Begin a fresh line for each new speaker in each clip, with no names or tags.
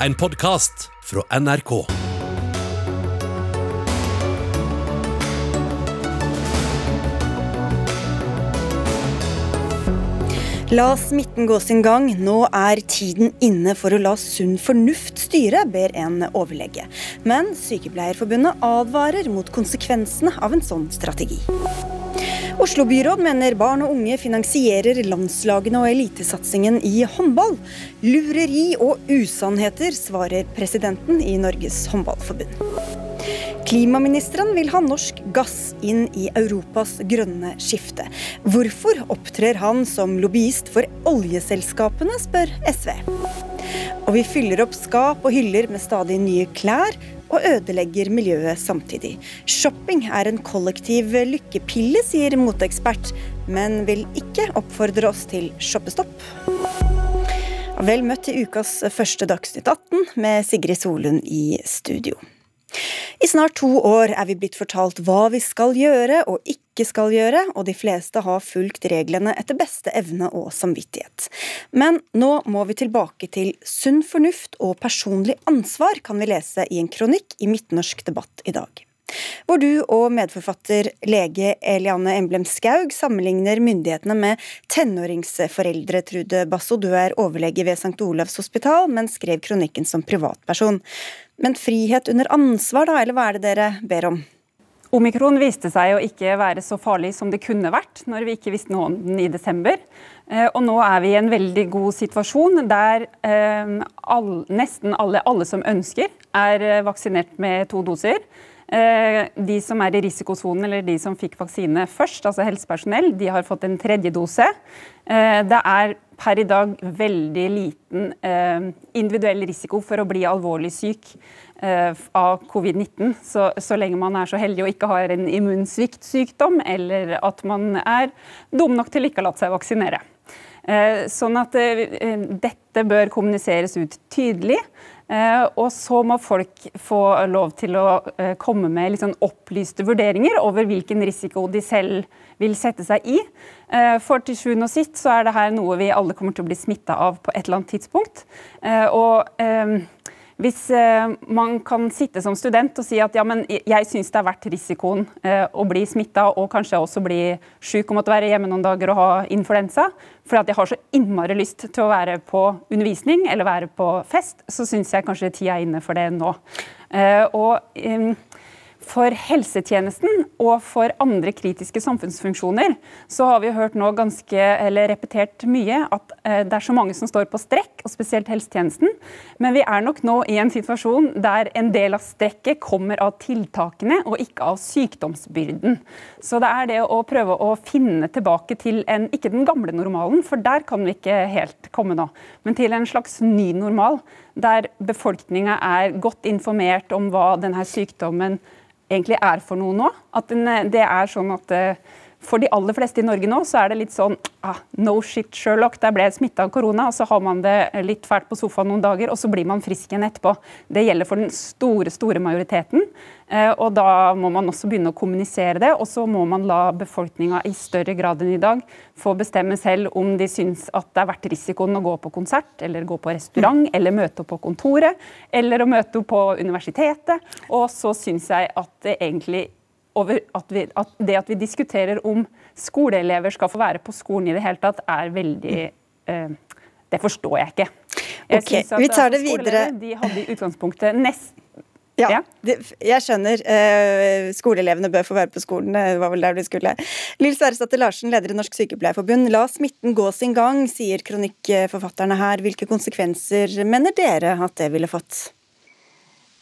en podkast fra NRK.
La smitten gå sin gang. Nå er tiden inne for å la sunn fornuft styre, ber en overlege. Men Sykepleierforbundet advarer mot konsekvensene av en sånn strategi. Oslo byråd mener barn og unge finansierer landslagene og elitesatsingen i håndball. Lureri og usannheter, svarer presidenten i Norges Håndballforbund. Klimaministeren vil ha norsk gass inn i Europas grønne skifte. Hvorfor opptrer han som lobbyist for oljeselskapene, spør SV. Og vi fyller opp skap og hyller med stadig nye klær, og ødelegger miljøet samtidig. Shopping er en kollektiv lykkepille, sier moteekspert, men vil ikke oppfordre oss til shoppestopp. Vel møtt til ukas første Dagsnytt 18 med Sigrid Solund i studio. I snart to år er vi blitt fortalt hva vi skal gjøre og ikke skal gjøre, og de fleste har fulgt reglene etter beste evne og samvittighet. Men nå må vi tilbake til sunn fornuft og personlig ansvar, kan vi lese i en kronikk i Midtnorsk debatt i dag. Hvor du og medforfatter lege Eliane Emblem Skaug sammenligner myndighetene med tenåringsforeldre, Trude Basso. Du er overlege ved St. Olavs hospital, men skrev kronikken som privatperson. Men frihet under ansvar, da, eller hva er det dere ber om?
Omikron viste seg å ikke være så farlig som det kunne vært når vi ikke visste noe om den i desember. Eh, og nå er vi i en veldig god situasjon der all, nesten alle, alle som ønsker, er eh, vaksinert med to doser. De som er i risikosonen eller de som fikk vaksine først, altså helsepersonell, de har fått en tredje dose. Det er per i dag veldig liten individuell risiko for å bli alvorlig syk Eh, av covid-19, så, så, lenge man er så heldig og ikke har en immunsviktsykdom, eller at man er dum nok til ikke å la seg vaksinere. Eh, sånn at eh, dette bør kommuniseres ut tydelig. Og så må folk få lov til å komme med sånn opplyste vurderinger over hvilken risiko de selv vil sette seg i. For til sjuende og sist så er det her noe vi alle kommer til å bli smitta av på et eller annet tidspunkt. Og hvis eh, man kan sitte som student og si at ja, men jeg syns det er verdt risikoen eh, å bli smitta og kanskje også bli syk og måtte være hjemme noen dager og ha influensa, fordi at jeg har så innmari lyst til å være på undervisning eller være på fest, så syns jeg kanskje tida er inne for det nå. Eh, og for helsetjenesten og for andre kritiske samfunnsfunksjoner så har vi hørt nå ganske, eller repetert mye at eh, det er så mange som står på strekk, og spesielt helsetjenesten. Men vi er nok nå i en situasjon der en del av strekket kommer av tiltakene og ikke av sykdomsbyrden. Så det er det å prøve å finne tilbake til en, ikke den gamle normalen, for der kan vi ikke helt komme nå, men til en slags ny normal. Der befolkninga er godt informert om hva denne sykdommen egentlig er for noe nå. At den, det er sånn at eh, for de aller fleste i Norge nå, så er det litt sånn ah, no shit, Sherlock, der ble jeg smitta av korona. Og så har man det litt fælt på sofaen noen dager, og så blir man frisk igjen etterpå. Det gjelder for den store, store majoriteten. Eh, og da må man også begynne å kommunisere det. Og så må man la befolkninga i større grad enn i dag få bestemme selv om de syns at det er verdt risikoen å gå på konsert, eller gå på restaurant, mm. eller møte opp på kontoret, eller å møte opp på universitetet. Og så syns jeg at det egentlig over at, vi, at, det at vi diskuterer om skoleelever skal få være på skolen i det hele tatt, er veldig eh, Det forstår jeg ikke. Jeg
okay, vi tar det videre.
De hadde i utgangspunktet nesten
ja. Det, jeg skjønner. Eh, skoleelevene bør få være på skolen. Det var vel der de skulle. Lill Sverresdatter Larsen, leder i Norsk Sykepleierforbund. La smitten gå sin gang, sier kronikkforfatterne her. Hvilke konsekvenser mener dere at det ville fått?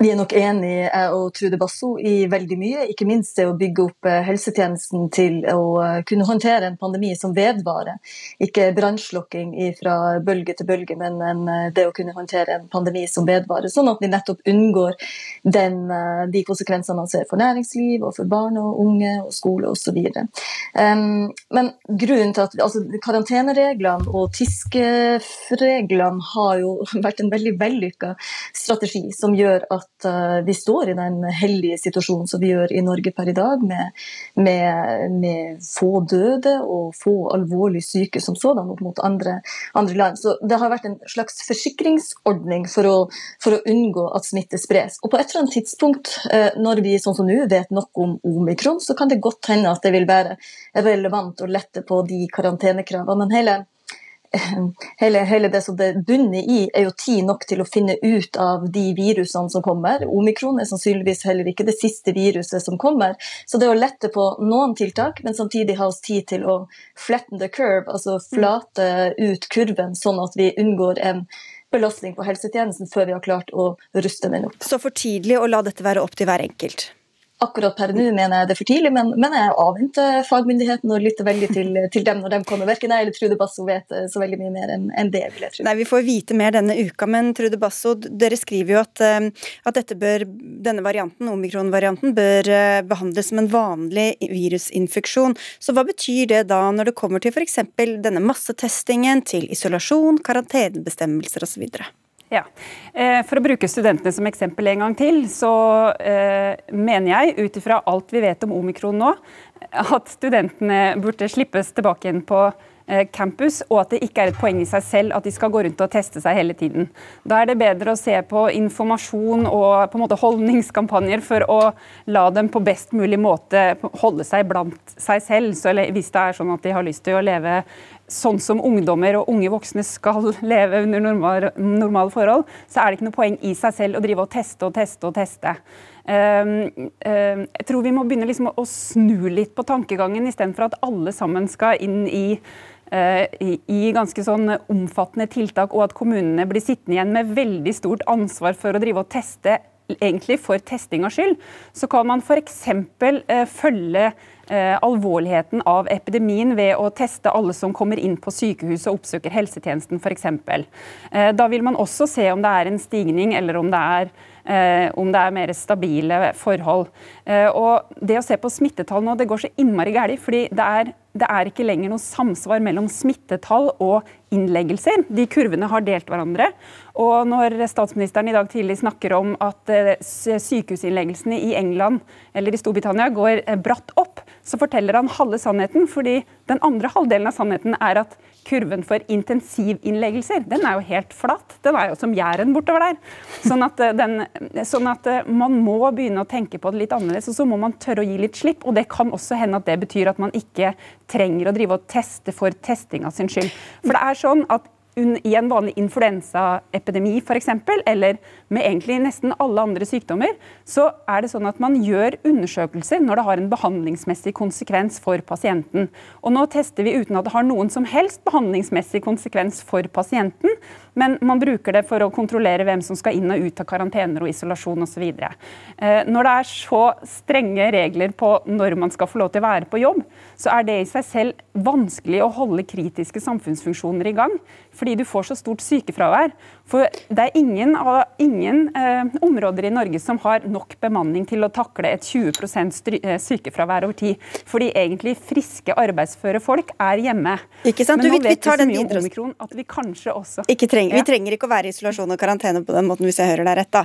Vi er nok enig, jeg og Trude Basso, i veldig mye. Ikke minst det å bygge opp eh, helsetjenesten til å eh, kunne håndtere en pandemi som vedvarer. Ikke brannslukking fra bølge til bølge, men eh, det å kunne håndtere en pandemi som vedvarer. Sånn at vi nettopp unngår den, de konsekvensene man ser for næringsliv og for barn og unge og skole osv. Men grunnen til at altså, karantenereglene og TISK-reglene har jo vært en veldig vellykka strategi som gjør at at uh, vi står i den heldige situasjonen som vi gjør i Norge per i dag, med, med, med få døde og få alvorlig syke som sådan opp mot andre, andre, land. Så det har vært en slags forsikringsordning for å, for å, unngå at smitte spres. Og på et eller annet tidspunkt, uh, når vi sånn som nå vet nok om omikron, så kan det godt hende at det vil være relevant å lette på de karantenekravene. Men hele hele, hele, det som det bunner i, er jo tid nok til å finne ut av de virusene som kommer. Omikron er sannsynligvis heller ikke det siste viruset som kommer. Så det å lette på noen tiltak, men samtidig ha oss tid til å flatten the curve, altså flate ut kurven, sånn at vi unngår en belastning på helsetjenesten før vi har klart å ruste den opp.
Så for tidlig å la dette være opp til hver enkelt?
Akkurat per nå mener jeg det er for tidlig, men, men jeg avventer fagmyndighetene og lytter veldig til, til, dem når de kommer. Verken jeg eller Trude Basso vet eh, så veldig mye mer enn en det. vil jeg tro.
Nei, Vi får vite mer denne uka, men Trude Basso, dere skriver jo at, eh, at bør, denne varianten, omikron-varianten bør eh, behandles som en vanlig virusinfeksjon. Så hva betyr det da når det kommer til f.eks. denne massetestingen, til isolasjon, karantenebestemmelser osv.?
Ja. Eh, for å bruke studentene som eksempel en gang til, så eh, mener jeg ut ifra alt vi vet om omikron nå, at studentene burde slippes tilbake igjen på campus, og at det ikke er et poeng i seg selv at de skal gå rundt og teste seg hele tiden. Da er det bedre å se på informasjon og på en måte holdningskampanjer for å la dem på best mulig måte holde seg blant seg selv. Så hvis det er sånn at de har lyst til å leve sånn som ungdommer og unge voksne skal leve under normale, normale forhold, så er det ikke noe poeng i seg selv å drive og teste og teste og teste. Um, um, jeg tror vi må begynne liksom å, snu litt på tankegangen, istedenfor at alle sammen skal inn i, i, i, ganske sånn omfattende tiltak, og at kommunene blir sittende igjen med veldig stort ansvar for å drive og teste egentlig for testingas skyld. Så kan man f.eks. Uh, følge eh, alvorligheten av epidemien ved å teste alle som kommer inn på sykehuset og oppsøker helsetjenesten f.eks. Eh, da vil man også se om det er en stigning, eller om det er Eh, om det er mer stabile forhold. Eh, og Det å se på smittetall nå, det går så innmari galt. fordi det er, det er ikke lenger noe samsvar mellom smittetall og innleggelser. De kurvene har delt hverandre. Og når statsministeren i dag tidlig snakker om at eh, sykehusinnleggelsene i England eller i Storbritannia går eh, bratt opp, så forteller han halve sannheten. fordi den andre halvdelen av sannheten er at kurven for intensivinnleggelser den er jo helt flat. Den er jo som Jæren bortover der. Sånn at, den, sånn at, man må begynne å tenke på det litt annerledes, og så må man tørre å gi litt slipp. Og det kan også hende at det betyr at man ikke trenger å drive og teste for testinga sin skyld. For det er sånn at i en vanlig influensaepidemi f.eks., eller med egentlig nesten alle andre sykdommer, så er det sånn at man gjør undersøkelser når det har en behandlingsmessig konsekvens for pasienten. Og nå tester vi uten at det har noen som helst behandlingsmessig konsekvens for pasienten, men man bruker det for å kontrollere hvem som skal inn og ut av karantener og isolasjon osv. Eh, når det er så strenge regler på når man skal få lov til å være på jobb, så er det i seg selv vanskelig å holde kritiske samfunnsfunksjoner i gang fordi du får så stort sykefravær. For det er ingen, ingen eh, områder i Norge som har nok bemanning til å takle et 20 eh, sykefravær over tid. Fordi egentlig friske, arbeidsføre folk er hjemme.
Ikke sant? Men nå
vet vi, vi så mye om omikron at vi kanskje også
ikke ja. Vi trenger ikke å være i isolasjon og karantene på den måten, hvis jeg hører deg rett. da.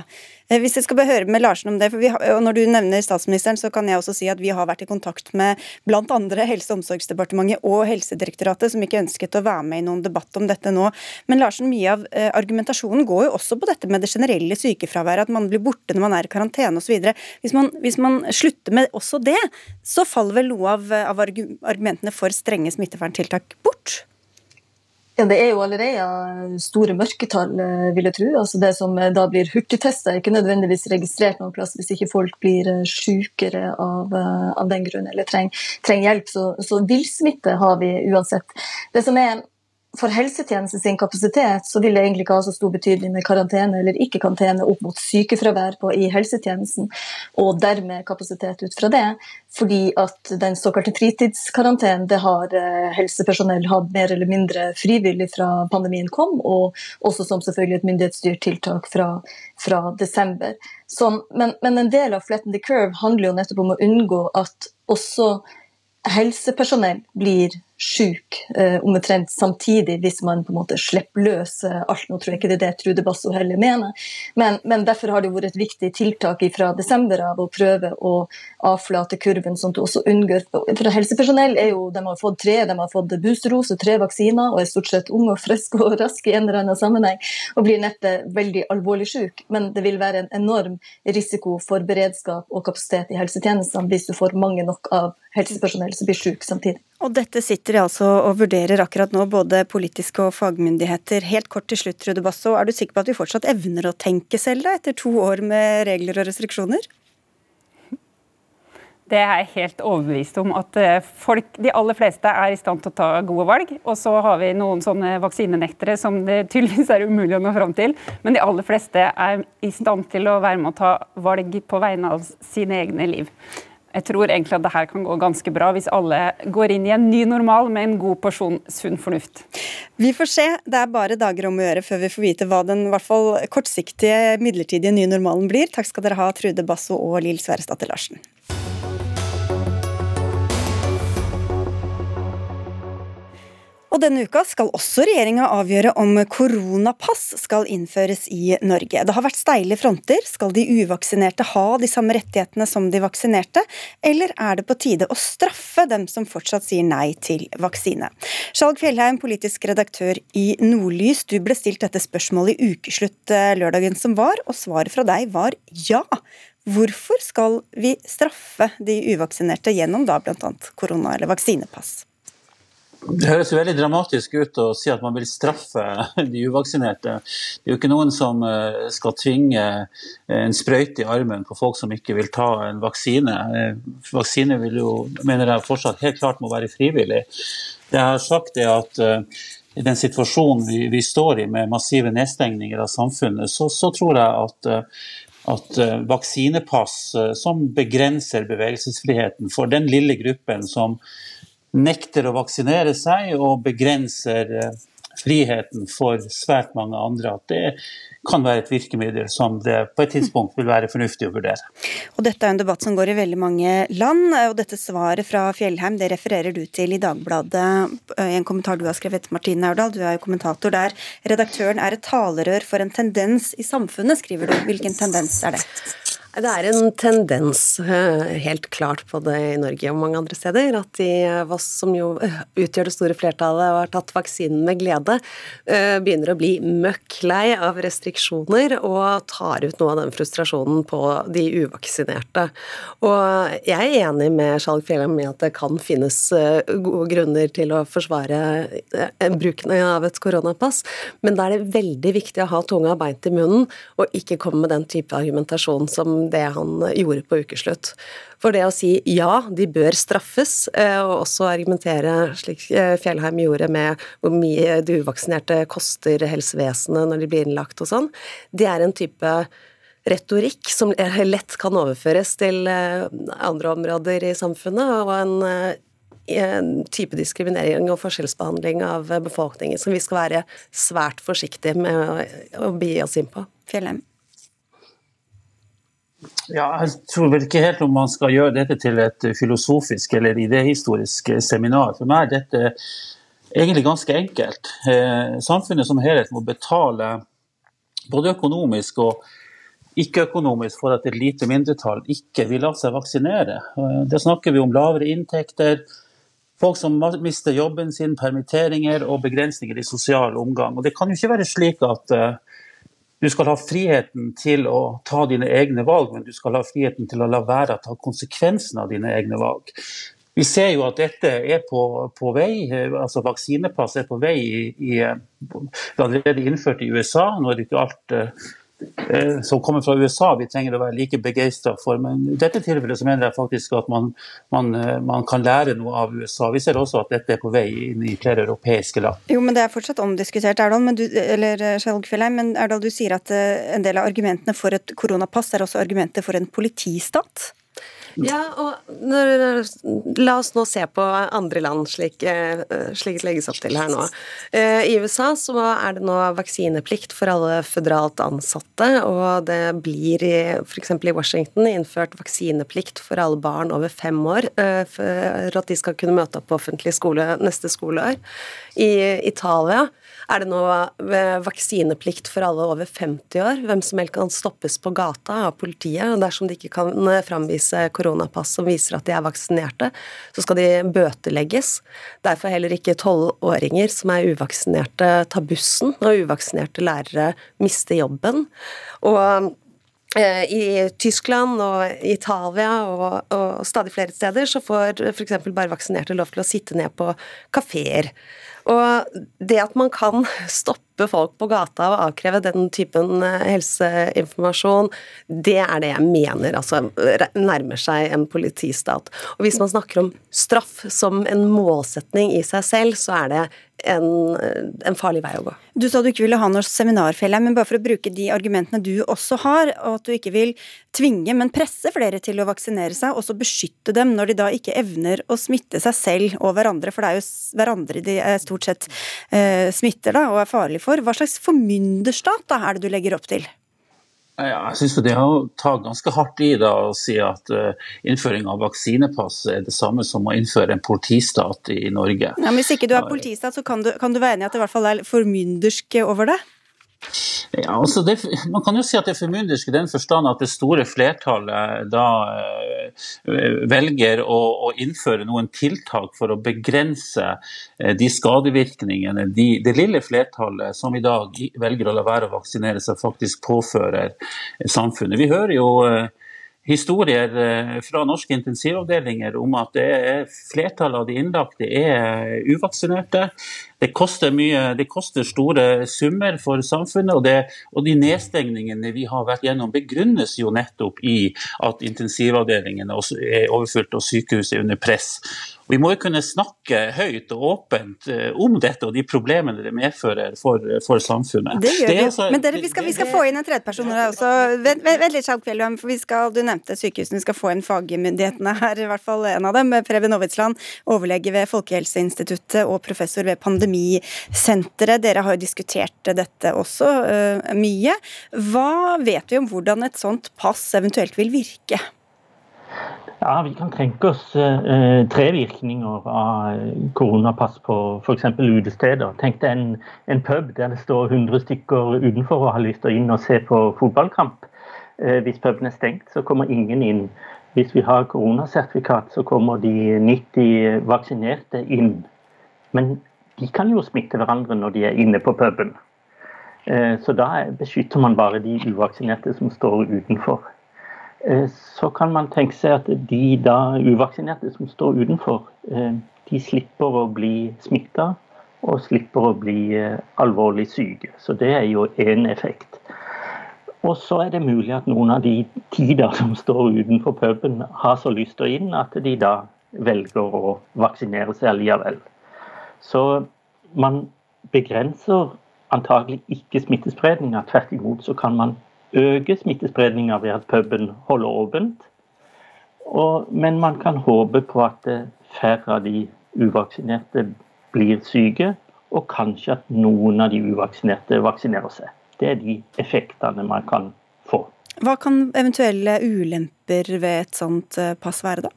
Eh, hvis jeg skal bare høre med Larsen om det, for har, og Når du nevner statsministeren, så kan jeg også si at vi har vært i kontakt med bl.a. Helse- og omsorgsdepartementet og Helsedirektoratet, som ikke ønsket å være med i noen debatt om dette nå. Men Larsen, mye av eh, argumentasjonen går jo også på dette med det generelle sykefraværet, at man blir borte når man er i karantene osv. Hvis, man, hvis man slutter med også det, så faller vel noe av, av argumentene for strenge smitteverntiltak bort?
Ja, Det er jo allerede store mørketall, eh, vil jeg tro. Altså det som eh, da blir hurtigtesta, er ikke nødvendigvis registrert noen plass hvis ikke folk blir eh, sykere av, av den grunn eller trenger, treng hjelp. Så, så villsmitte har vi uansett. Det som er for helsetjenesten sin kapasitet så vil det egentlig ikke ha så stor betydning med karantene eller ikke karantene opp mot sykefravær på, i helsetjenesten, og dermed kapasitet ut fra det. Fordi at den såkalte fritidskarantenen det har eh, helsepersonell hatt mer eller mindre frivillig fra pandemien kom, og også som selvfølgelig et myndighetsstyrt tiltak fra, fra desember. Som, men, men en del av Flatten the Curve handler jo nettopp om å unngå at også helsepersonell blir syk eh, omtrent samtidig hvis man på en måte slipper løs eh, alt. Nå tror jeg ikke det er det Trude Basso heller mener, men, men, derfor har det vært et viktig tiltak fra desember av å prøve å avflate kurven, sånn at du også unngår For helsepersonell er jo, de har fått tre, de har fått boosterose og tre vaksiner og er stort sett unge og friske og raske i en eller annen sammenheng og blir neppe veldig alvorlig syk, men det vil være en enorm risiko for beredskap og kapasitet i helsetjenestene hvis du får mange nok av helsepersonell som blir syk samtidig.
Og dette sitter de altså og vurderer akkurat nå, både politiske og fagmyndigheter. Helt kort til slutt, Trude Basso, er du sikker på at vi fortsatt evner å tenke selv da, etter to år med regler og restriksjoner?
Det er jeg helt overbevist om. At eh, folk, de aller fleste er i stand til å ta gode valg. Og så har vi noen sånne vaksinenektere som det tydeligvis er umulig å nå fram til. Men de aller fleste er i stand til å være med å ta valg på vegne av sine egne liv. Jeg tror egentlig at det her kan gå ganske bra hvis alle går inn i en ny normal med en god porsjon sunn fornuft.
Vi får se. Det er bare dager om å gjøre før vi får vite hva den hvert fall kortsiktige, midlertidige nye normalen blir. Takk skal dere ha, Trude Basso og Lill Sverresdatter Larsen. Og denne uka skal også regjeringa avgjøre om koronapass skal innføres i Norge. Det har vært steile fronter. Skal de uvaksinerte ha de samme rettighetene som de vaksinerte, eller er det på tide å straffe dem som fortsatt sier nei til vaksine? Skjalg Fjellheim, politisk redaktør i Nordlys, du ble stilt dette spørsmålet i ukeslutt eh, lørdagen som var, og svaret fra deg var ja. Hvorfor skal vi straffe de uvaksinerte gjennom da bl.a. korona- eller vaksinepass?
Det høres jo veldig dramatisk ut å si at man vil straffe de uvaksinerte. Det er jo ikke noen som eh, skal tvinge en sprøyte i armen på folk som ikke vil ta en vaksine. Eh, vaksine vil jo, mener jeg fortsatt helt klart må være frivillig. Det jeg har sagt er at eh, i den situasjonen vi, vi, står i med massive nedstengninger av samfunnet, så, så tror jeg at, at vaksinepass som begrenser bevegelsesfriheten for den lille gruppen som nekter å vaksinere seg og begrenser eh, friheten for svært mange andre. At det kan være et virkemiddel som det på et tidspunkt vil være fornuftig å vurdere.
Og Dette er en debatt som går i veldig mange land, og dette svaret fra Fjellheim det refererer du til i Dagbladet i en kommentar du har skrevet, Martine Aurdal. Du er jo kommentator der. Redaktøren er et talerør for en tendens i samfunnet, skriver du. Hvilken tendens er det?
Det er en tendens, eh, helt klart på det i Norge og mange andre steder, at de av oss som jo eh, utgjør det store flertallet og har tatt vaksinen med glede, eh, begynner å bli møkk lei av restriksjoner og tar ut noe av den frustrasjonen på de uvaksinerte. Og jeg er enig med Skjalg Fjellheim i at det kan finnes gode grunner til å forsvare bruken av et koronapass, men da er det veldig viktig å ha tunga beint i munnen og ikke komme med den type argumentasjon som det han gjorde på ukeslutt. For det å si ja, de bør straffes, eh, og også argumentere slik eh, Fjellheim gjorde med hvor mye de uvaksinerte koster helsevesenet når de blir innlagt og sånn, det er en type retorikk som lett kan overføres til eh, andre områder i samfunnet, og en type diskriminering og forskjellsbehandling av befolkningen som vi skal være svært forsiktige med å, å bi oss inn på.
Fjellheim.
Ja, jeg tror vel ikke helt om man skal gjøre dette til et filosofisk eller idehistorisk seminar. For meg er dette egentlig ganske enkelt. Eh, samfunnet som helhet må betale både økonomisk og ikke-økonomisk for at et lite mindretall ikke vil la seg vaksinere. Eh, det snakker vi om lavere inntekter, folk som mister jobben sin, permitteringer og begrensninger i sosial omgang. Og Det kan jo ikke være slik at eh, du skal ha friheten til å ta dine egne valg, men du skal ha friheten til å la være å ta konsekvensen av dine egne valg. Vi ser jo at dette er på, på vei. altså Vaksinepass er på vei i, i, allerede innført i USA. Nå er det ikke alt Eh, som kommer fra USA vi trenger å være like begeistra for. Men i dette tilfellet så mener jeg faktisk at man, man, eh, man, kan lære noe av USA. Vi ser også at dette er på vei inn i flere europeiske land.
Jo, men Det er fortsatt omdiskutert, Erdal. Men du, eller Fjellheim, men Erdal, du sier at eh, en del av argumentene for et koronapass er også argumenter for en politistat?
Ja, og når, La oss nå se på andre land, slik, eh, slik det legges opp til her nå. Eh, I USA så er det nå vaksineplikt for alle føderalt ansatte, og det blir f.eks. i Washington innført vaksineplikt for alle barn over fem år eh, for at de skal kunne møte opp på offentlig skole neste skoleår. I Italia er det nå vaksineplikt for alle over 50 år. Hvem som helst kan stoppes på gata av politiet dersom de ikke kan framvise koronapass som viser at de er vaksinerte, så skal de bøtelegges. Derfor heller ikke tolvåringer som er uvaksinerte, ta bussen, og uvaksinerte lærere mister jobben. Og eh, i Tyskland og Italia og, og, stadig flere steder så får f.eks. bare vaksinerte lov til å sitte ned på kafeer. Og det at man kan stoppe folk på gata og avkreve den typen eh, helseinformasjon, det er det jeg mener altså nærmer seg en politistat. Og hvis man snakker om straff som en målsetning i seg selv, så er det en, en, farlig vei å gå.
Du sa du ikke ville ha noe seminarfelle, men bare for å bruke de argumentene du også har, og at du ikke vil tvinge, men presse flere til å vaksinere seg, og så beskytte dem når de da ikke evner å smitte seg selv og hverandre, for det er jo hverandre de stort sett eh, smitter da, og er farlig for. Hva slags formynderstat da er det du legger opp til?
Ja, jeg syns det har tatt ganske hardt i da å si at uh, innføring av vaksinepass er det samme som å innføre en politistat i Norge.
Ja, men Hvis ikke du er politistat, så kan du, kan du være enig i at det i hvert fall er formyndersk over det?
Ja, altså det, Man kan jo si at det er formyndersk i den forstand at det store flertallet da eh, velger å, å, innføre noen tiltak for å begrense eh, de skadevirkningene de, det lille flertallet som i dag velger å la være å vaksinere seg, faktisk påfører samfunnet. Vi hører jo eh, historier eh, fra norske intensivavdelinger om at er flertallet av de innlagte er uvaksinerte. Det koster, mye, det koster store summer for samfunnet, og, det, og, de nedstengningene vi har vært gjennom, begrunnes jo nettopp i at intensivavdelingene er overfylt og sykehuset er under press. Vi må jo kunne snakke høyt og åpent eh, om dette og de problemene det medfører for, for samfunnet.
Det gjør vi. Altså, Men dere, vi skal, vi skal få inn en tredjeperson her også. Vent, vent litt, Skjalg for vi skal, Du nevnte sykehusene. Vi skal få inn fagmyndighetene her, i hvert fall en av dem. Preben Aavitsland, overlege ved Folkehelseinstituttet og professor ved Pandemisenteret. Dere har jo diskutert dette også uh, mye. Hva vet vi om hvordan et sånt pass eventuelt vil virke?
Ja, Vi kan tenke oss eh, tre virkninger av koronapass på f.eks. utesteder. Tenk deg en, en, pub der det står 100 stykker utenfor og har lyst til å inn og se på fotballkamp. Eh, hvis puben er stengt, så kommer ingen inn. Hvis vi har koronasertifikat, så kommer de 90 vaksinerte inn. Men de kan jo smitte hverandre når de er inne på puben. Eh, så da beskytter man bare de uvaksinerte som står utenfor. Eh, så kan man tenke seg at de da uvaksinerte som står utenfor, eh, de slipper å bli smitta og slipper å bli alvorlig syke. Så det er jo én effekt. Og så er det mulig at noen av de tider som står utenfor puben, har så lyst til å inn at de da velger å vaksinere seg allikevel. Så man begrenser antagelig ikke smittespredninga. Tvert imot så kan man øke smittespredninga ved at puben holder åpent. Og, men man kan håpe på at eh, færre av de uvaksinerte blir syke, og kanskje at noen av de uvaksinerte vaksinerer seg. Det er de effektene man kan få.
Hva kan eventuelle ulemper ved et sånt eh, pass være, da?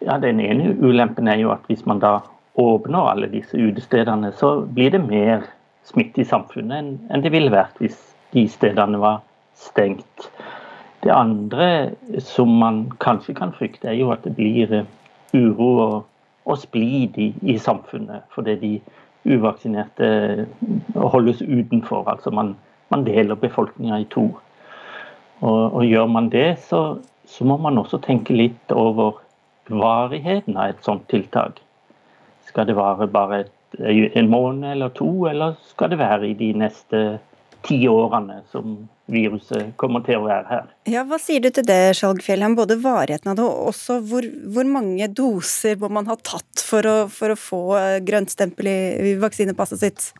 Ja, Den ene ulempen er jo at hvis man da åpner alle disse utestedene, så blir det mer smitte i samfunnet enn det ville vært hvis de stedene var stengt. Det andre som man kanskje kan frykte, er jo at det blir eh, uro og, og splid i, i, samfunnet. Fordi de uvaksinerte eh, holdes utenfor. Altså man, man deler befolkninga i to. Og, og, gjør man det, så, så må man også tenke litt over varigheten av et sånt tiltak. Skal det vare bare en måned eller to, eller skal det være i de neste ti årene som viruset kommer til å være her.
Ja, Hva sier du til det, Skjalgfjellheim? Både varigheten av det og også hvor, hvor, mange doser må man ha tatt for å, for å få grønt stempel i, i vaksinepasset sitt?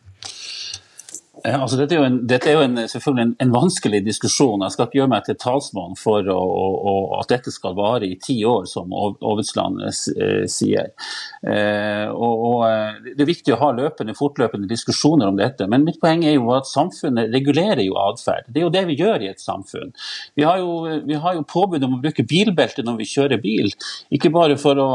Altså, dette, er en, dette, er jo en, selvfølgelig en, en, vanskelig diskusjon. Jeg skal ikke gjøre meg til talsmann for å, å, at dette skal vare i ti år, som Aavitsland eh, sier. Eh, og, og, eh, Det er viktig å ha løpende, fortløpende diskusjoner om dette. Men mitt poeng er jo at samfunnet regulerer jo atferd. Det er jo det vi gjør i et samfunn. Vi har jo, vi har jo påbud om å bruke bilbelte når vi kjører bil. Ikke bare for å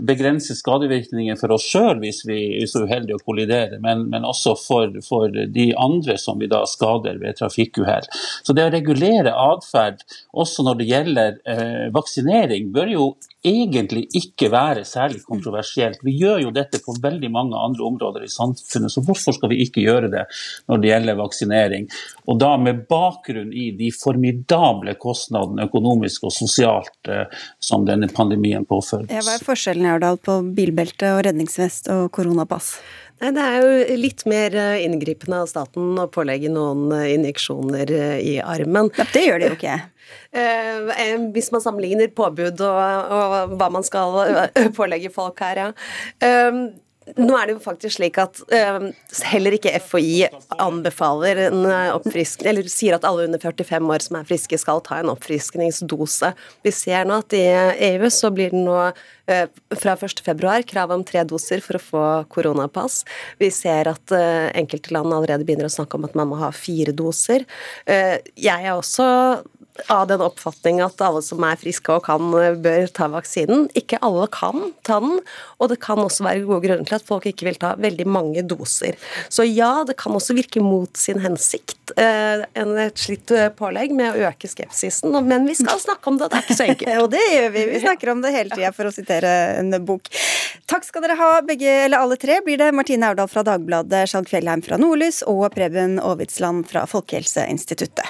begrense skadevirkninger for oss sjøl hvis vi er så uheldige å kollidere, men, men også for, for de andre andre som vi da skader ved trafikkuhell. Så det å regulere atferd også når det gjelder eh, vaksinering, bør jo egentlig ikke være særlig kontroversielt. Vi gjør jo dette på veldig mange andre områder i samfunnet, så hvorfor skal vi ikke gjøre det når det gjelder vaksinering? Og da med bakgrunn i de formidable kostnadene økonomisk og sosialt eh, som denne pandemien
påføres. Hva er forskjellen Erdal, på bilbelte og redningsvest og koronapass?
Nei, Det er jo litt mer eh, inngripende av staten å pålegge noen eh, injeksjoner eh, i armen.
Ja, det gjør det jo ikke.
Hvis man sammenligner påbud og, og hva man skal pålegge folk her, ja. Nå er det jo faktisk slik at uh, heller ikke FHI anbefaler en oppfriskning, eller sier at alle under 45 år som er friske, skal ta en oppfriskningsdose. Vi ser nå at i EU så blir det nå uh, fra 1.2 krav om tre doser for å få koronapass. Vi ser at uh, enkelte land allerede begynner å snakke om at man må ha fire doser. jeg er også av den oppfatning at alle som er friske og kan, bør ta vaksinen. Ikke alle kan ta den, og det kan også være gode grunner til at folk ikke vil ta veldig mange doser. Så ja, det kan også virke mot sin hensikt, en et slitt eh, pålegg med å øke skepsisen, men vi skal snakke om det, det er ikke så enkelt.
og det gjør vi, vi snakker om det hele tida, for å sitere en bok. Takk skal dere ha, begge, eller alle tre blir det. Martine Aurdal fra Dagbladet, Skjalg Fjellheim fra Nordlys og Preben Aavitsland fra Folkehelseinstituttet.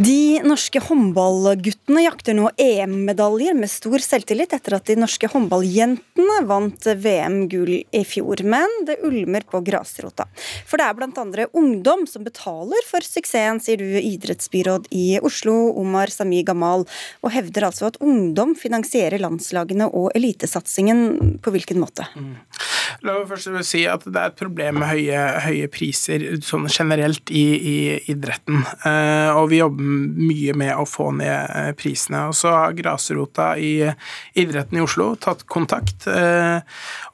De norske håndballguttene jakter nå EM-medaljer med stor selvtillit etter at de norske håndballjentene vant VM-gull i fjor. Men det ulmer på grasrota. For det er bl.a. ungdom som betaler for suksessen, sier du idrettsbyråd i Oslo, Omar Sami Gamal, og hevder altså at ungdom finansierer landslagene og elitesatsingen. På hvilken måte? Mm.
La meg først si at det er et problem med høye, høye priser sånn generelt i, i idretten. Uh, og vi jobber mye med å få ned uh, prisene. Og så har grasrota i idretten i Oslo tatt kontakt uh,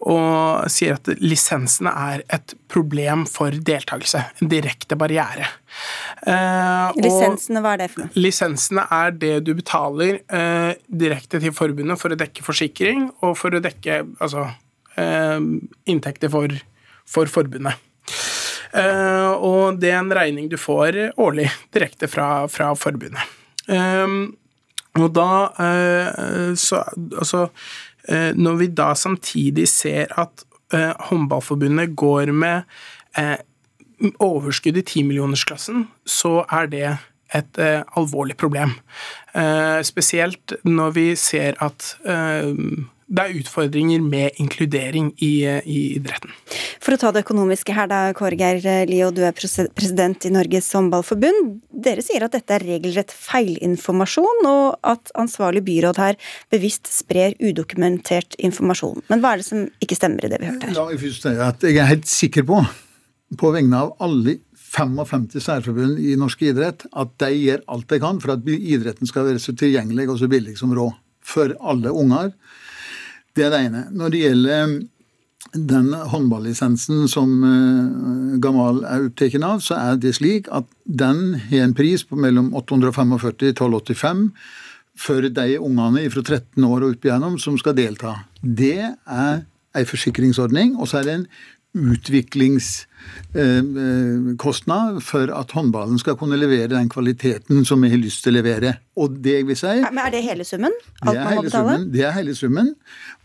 og sier at lisensene er et problem for deltakelse. En direkte barriere.
lisensene, hva er det for noe?
Lisensene er det du betaler direkte til forbundet for å dekke forsikring og for å dekke altså Eh, inntekter for, for forbundet. Uh, og det er en regning du får årlig direkte fra, fra forbundet. Um, og da uh, så, Altså, når vi da samtidig ser at Håndballforbundet går med overskudd i timillionersklassen, så er det et alvorlig problem. spesielt når vi ser at det er utfordringer med inkludering i, i, idretten.
For å ta det økonomiske her, da, Kåre Geir Lio, du er president i Norges håndballforbund. Dere sier at dette er regelrett feilinformasjon, og at ansvarlig byråd her bevisst sprer udokumentert informasjon. Men hva er det som ikke stemmer i det vi hørte her?
La meg først si at Jeg er helt sikker på, på vegne av alle 55 særforbund i norsk idrett, at de gjør alt de kan for at idretten skal være så tilgjengelig og så billig som råd for alle unger det er det ene. Når det gjelder um, den håndballisensen som uh, Gamal er opptatt av, så er det slik at den har en pris på mellom 845 og 1285 for de ungene fra 13 år og opp som skal delta. Det er ei forsikringsordning, og så er det en utviklingskostnad eh, for at håndballen skal kunne levere den kvaliteten som vi har lyst til å levere. Og det vil si
Men Er det hele summen?
Alt det er hele summen, det er hele summen.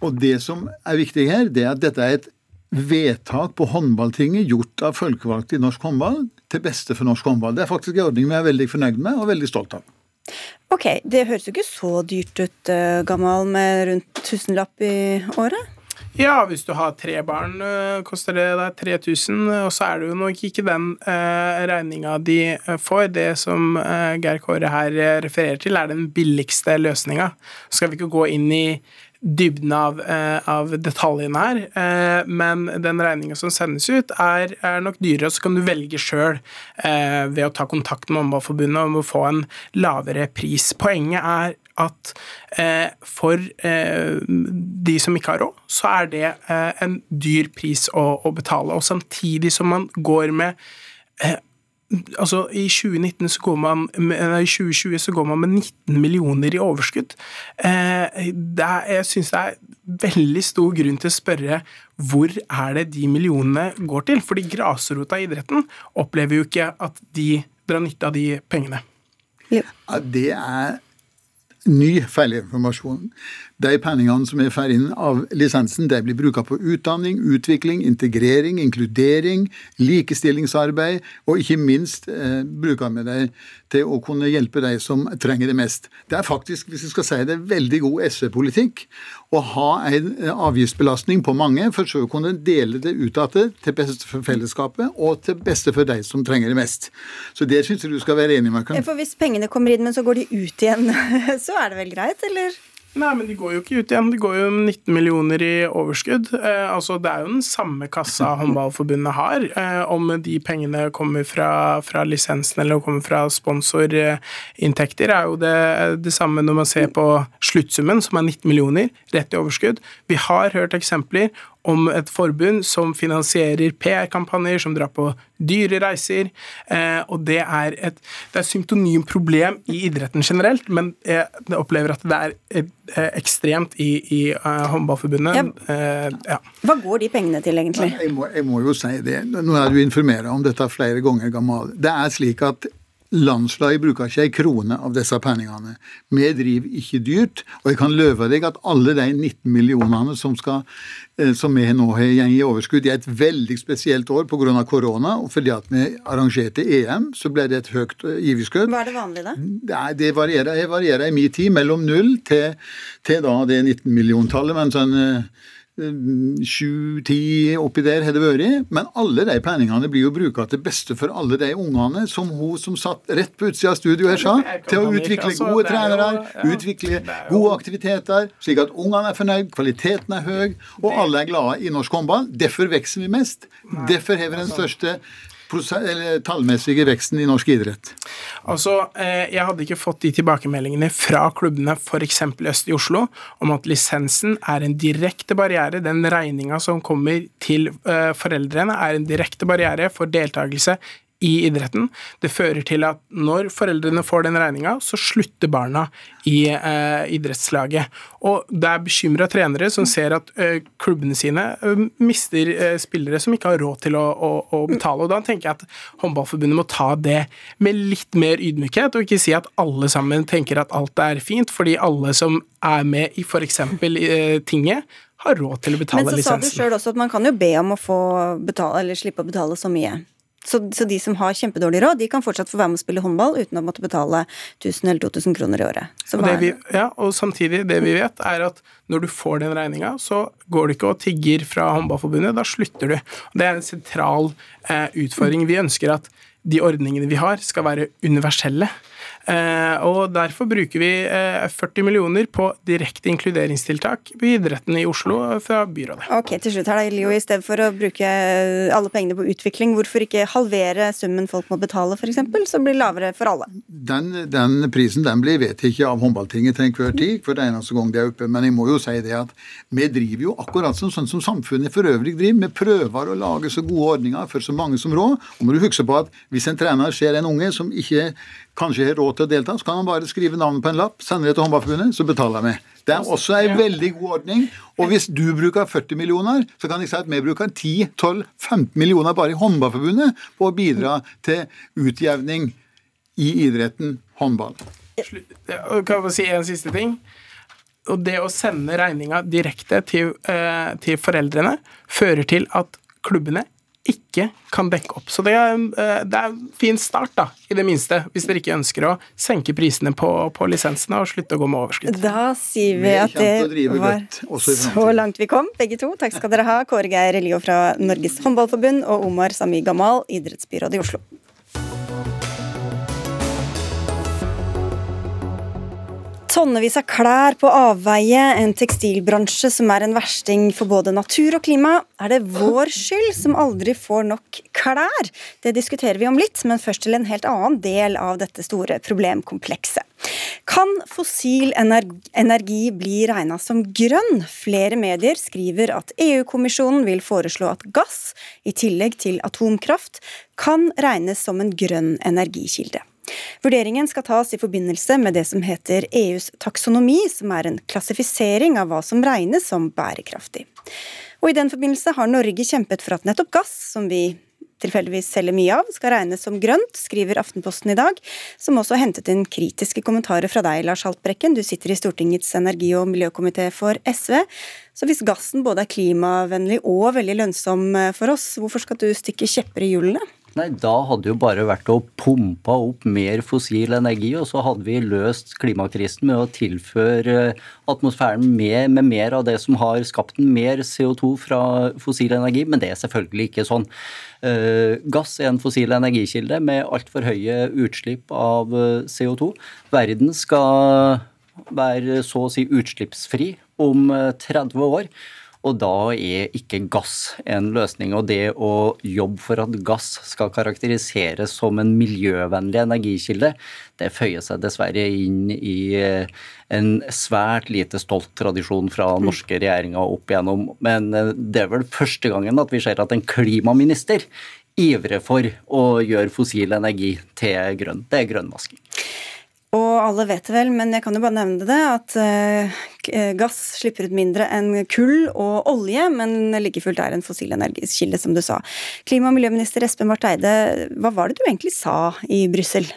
Og det som er viktig her, det er at dette er et vedtak på håndballtinget gjort av folkevalgte i norsk håndball til beste for norsk håndball. Det er faktisk en ordning vi er veldig fornøyd med og veldig stolt av.
Ok, Det høres jo ikke så dyrt ut, uh, Gamal, med rundt tusenlapp i året?
Ja, hvis du har tre barn, øh, koster det deg 3000, og så er det jo nok ikke den eh, regninga de får. Det som Geir Kåre her refererer til, er den billigste løsninga. Skal vi ikke gå inn i dybden av, av detaljene her, men den regninga som sendes ut, er, er, nok dyrere. Så kan du velge sjøl ved å ta kontakt med Håndballforbundet om å få en lavere pris. Poenget er at eh, for eh, de som ikke har råd, så er det eh, en dyr pris å, å, betale. Og samtidig som man går med eh, Altså, I 2019 så går man, nei, 2020 så går man med 19 millioner i overskudd. Eh, er, jeg syns det er veldig stor grunn til å spørre hvor er det de millionene går til? Fordi grasrota i idretten opplever jo ikke at de drar nytte av de pengene.
Ja, det er ny feilinformasjon. De pengene som er får av lisensen, de blir brukt på utdanning, utvikling, integrering, inkludering, likestillingsarbeid, og ikke minst eh, bruker vi dem til å kunne hjelpe de som trenger det mest. Det er faktisk, hvis vi skal si det, veldig god SV-politikk å ha en eh, avgiftsbelastning på mange, for så å kunne dele det ut igjen til beste for fellesskapet og til beste for de som trenger det mest. Så det syns jeg du skal være enig med.
For hvis pengene kommer inn, men så går de ut igjen, så er det vel greit, eller?
Nei, men de går jo ikke ut igjen. De går jo 19 millioner i overskudd. Eh, altså, Det er jo den samme kassa Håndballforbundet har. Eh, om de pengene kommer fra, fra lisensen eller kommer fra sponsorinntekter, er jo det, det samme når man ser på sluttsummen, som er 19 millioner, rett i overskudd. Vi har hørt eksempler om et forbund som finansierer PR-kampanjer, som drar på dyre reiser. Eh, og det er et det er symptonym problem i idretten generelt, men jeg opplever at det er et, eh, ekstremt i, i uh, håndballforbundet. Ja.
Eh, ja. Hva går de pengene til, egentlig?
Jeg må, jeg må jo si det. Nå er du informert om dette flere ganger, Gamal. Det er slik at Landslaget bruker ikke ei krone av disse pengene. Vi driver ikke dyrt, og jeg kan løve deg at alle de 19 millionene som, skal, eh, som vi nå har i overskudd i et veldig spesielt år pga. korona, og fordi at vi arrangerte EM, så ble det et høyt eh, giverskudd.
Hva er det vanlige, da?
Det, det varierer, varierer i min tid mellom null til, til da det 19-milliontallet. men sånn eh, sju-ti oppi der har det vært. Men alle de planingene blir jo bruka til beste for alle de ungene som hun som satt rett på utsida av studioet her sa, til å utvikle gode trenere, utvikle gode aktiviteter, slik at ungene er fornøyd, kvaliteten er høy, og alle er glade i norsk håndball. Derfor vokser vi mest. Derfor har vi den største tallmessige veksten i norsk idrett?
Altså, eh, Jeg hadde ikke fått de tilbakemeldingene fra klubbene f.eks. Øst i Oslo om at lisensen er en direkte barriere. Den regninga som kommer til eh, foreldrene, er en direkte barriere for deltakelse i idretten. Det fører til at når foreldrene får den regninga, så slutter barna i eh, idrettslaget. Og det er bekymra trenere som ser at eh, klubbene sine eh, mister eh, spillere som ikke har råd til å, å, å, betale. Og da tenker jeg at Håndballforbundet må ta det med litt mer ydmykhet, og ikke si at alle sammen tenker at alt er fint, fordi alle som er med i f.eks. Eh, tinget, har råd til å betale lisensen.
Men så
lisensen.
sa du sjøl også at man kan jo be om å få betale, eller slippe å betale så mye. Så, så, de som har kjempedårlig råd, de kan fortsatt få være med å spille håndball uten å måtte betale 1000 eller 2000 kroner i året.
Og, vi, ja, og, samtidig, det vi vet, er at når du får den regninga, så går du ikke og tigger fra Håndballforbundet, da slutter du. Det er en sentral eh, utfordring. Vi ønsker at de ordningene vi har, skal være universelle. Eh, og Derfor bruker vi 40 eh, millioner på direkte inkluderingstiltak på idretten i Oslo fra byrådet.
Ok, til slutt her da, Leo, I stedet for å bruke alle pengene på utvikling, hvorfor ikke halvere summen folk må betale, f.eks., så blir lavere for alle?
Den, den prisen den blir vedtatt av håndballtinget til enhver tid, for det eneste gang de er oppe. Men jeg må jo si det at vi driver jo akkurat som, sånn som samfunnet for øvrig driver. Vi prøver å lage så gode ordninger for så mange som råd. Og må du huske på at hvis en trener ser en unge som ikke kanskje har råd til å delta, så kan han bare skrive navnet på en lapp, sende det til Håndballforbundet, så betaler vi. Det er også en veldig god ordning. Og hvis du bruker 40 millioner, så kan jeg si at vi bruker 10-12-15 millioner bare i Håndballforbundet på å bidra til utjevning i idretten håndball.
Kan jeg si en siste ting? Og det å sende regninga direkte til, eh, til foreldrene fører til at klubbene ikke kan dekke opp. Så det er, eh, det er en fin start, da, i det minste, hvis dere ikke ønsker å senke prisene på, på lisensene og slutte å gå med overskudd.
Da sier vi at det var så langt vi kom, begge to. Takk skal dere ha, Kåre Geir Elio fra Norges Håndballforbund og Omar Sami Gamal, idrettsbyrådet i Oslo. Tonnevis av klær på avveie, en tekstilbransje som er en versting for både natur og klima. Er det vår skyld som aldri får nok klær? Det diskuterer vi om litt, men først til en helt annen del av dette store problemkomplekset. Kan fossil energi bli regna som grønn? Flere medier skriver at EU-kommisjonen vil foreslå at gass, i tillegg til atomkraft, kan regnes som en grønn energikilde. Vurderingen skal tas i forbindelse med det som heter EUs taksonomi, som er en klassifisering av hva som regnes som bærekraftig. Og I den forbindelse har Norge kjempet for at nettopp gass, som vi tilfeldigvis selger mye av, skal regnes som grønt, skriver Aftenposten i dag, som også hentet inn kritiske kommentarer fra deg, Lars Haltbrekken. Du sitter i Stortingets energi- og miljøkomité for SV. Så hvis gassen både er klimavennlig og veldig lønnsom for oss, hvorfor skal du stikke kjepper i hjulene?
Nei, Da hadde jo bare vært å pumpe opp mer fossil energi, og så hadde vi løst klimakrisen med å tilføre atmosfæren med, med mer av det som har skapt mer CO2 fra fossil energi, men det er selvfølgelig ikke sånn. Uh, gass er en fossil energikilde med altfor høye utslipp av eh, CO2. Verden skal være så å si utslippsfri om 30 eh, år. Og da er ikke gass en løsning. Og det å jobbe for at gass skal karakteriseres som en miljøvennlig energikilde, det føyer seg dessverre inn i eh, en svært lite stolt tradisjon fra mm. norske regjeringer opp igjennom. Men eh, det er vel første gangen at vi ser at en klimaminister ivrer for å gjøre fossil energi til grønn. Det er grønnvasking.
Og alle vet det vel, men jeg kan jo bare nevne det, at uh, gass slipper ut mindre enn kull og olje, men like fullt er en fossil energikilde, som du sa. Klima- og miljøminister Espen Barth Eide, hva var det du egentlig sa i Brussel?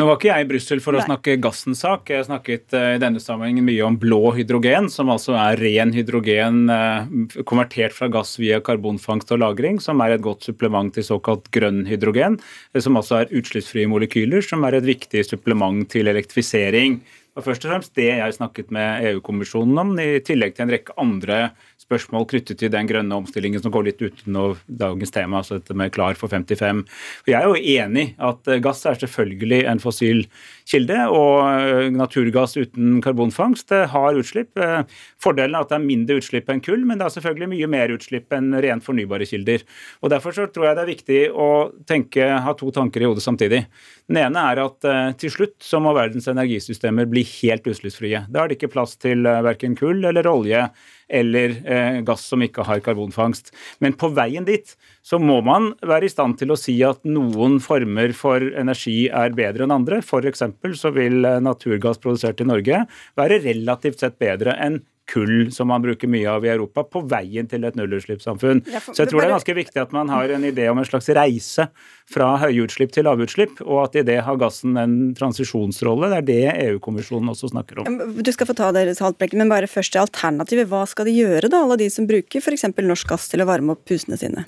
Nå var ikke jeg i Brussel for å snakke gassens sak. Jeg snakket uh, i denne sammenhengen mye om blå hydrogen, som altså er ren hydrogen uh, konvertert fra gass via karbonfangst og -lagring, som er et godt supplement til såkalt grønn hydrogen, uh, som altså er utslippsfrie molekyler, som er et viktig supplement til elektrifisering. Og først og fremst det jeg snakket med EU-kommisjonen om, i tillegg til en rekke andre spørsmål knyttet til den grønne omstillingen som går litt utenom dagens tema, altså dette med Klar for 55. For jeg er jo enig at eh, gass er selvfølgelig en fossil kilde, og eh, naturgass uten karbonfangst har utslipp. Eh, fordelen er at det er mindre utslipp enn kull, men det er selvfølgelig mye mer utslipp enn rent fornybare kilder. Og Derfor så tror jeg det er viktig å tenke, ha to tanker i hodet samtidig. Den ene er at til slutt så må verdens energisystemer bli helt utslippsfrie. Da er det ikke plass til verken kull eller olje eller eh, gass som ikke har karbonfangst. Men på veien dit så må man være i stand til å si at noen former for energi er bedre enn andre. F.eks. så vil eh, naturgass produsert i Norge være relativt sett bedre enn kull som man bruker mye av i Europa, på veien til et nullutslippssamfunn. Så jeg tror det er ganske viktig at man har en idé om en slags reise fra høyutslipp til lavutslipp, og at i det har gassen en transisjonsrolle. Det er det EU-kommisjonen også snakker om.
Du skal få ta det, Saltbrekken, men bare først til alternativet. Hva skal de gjøre, da, alle de som bruker f.eks. norsk gass til å varme opp husene sine?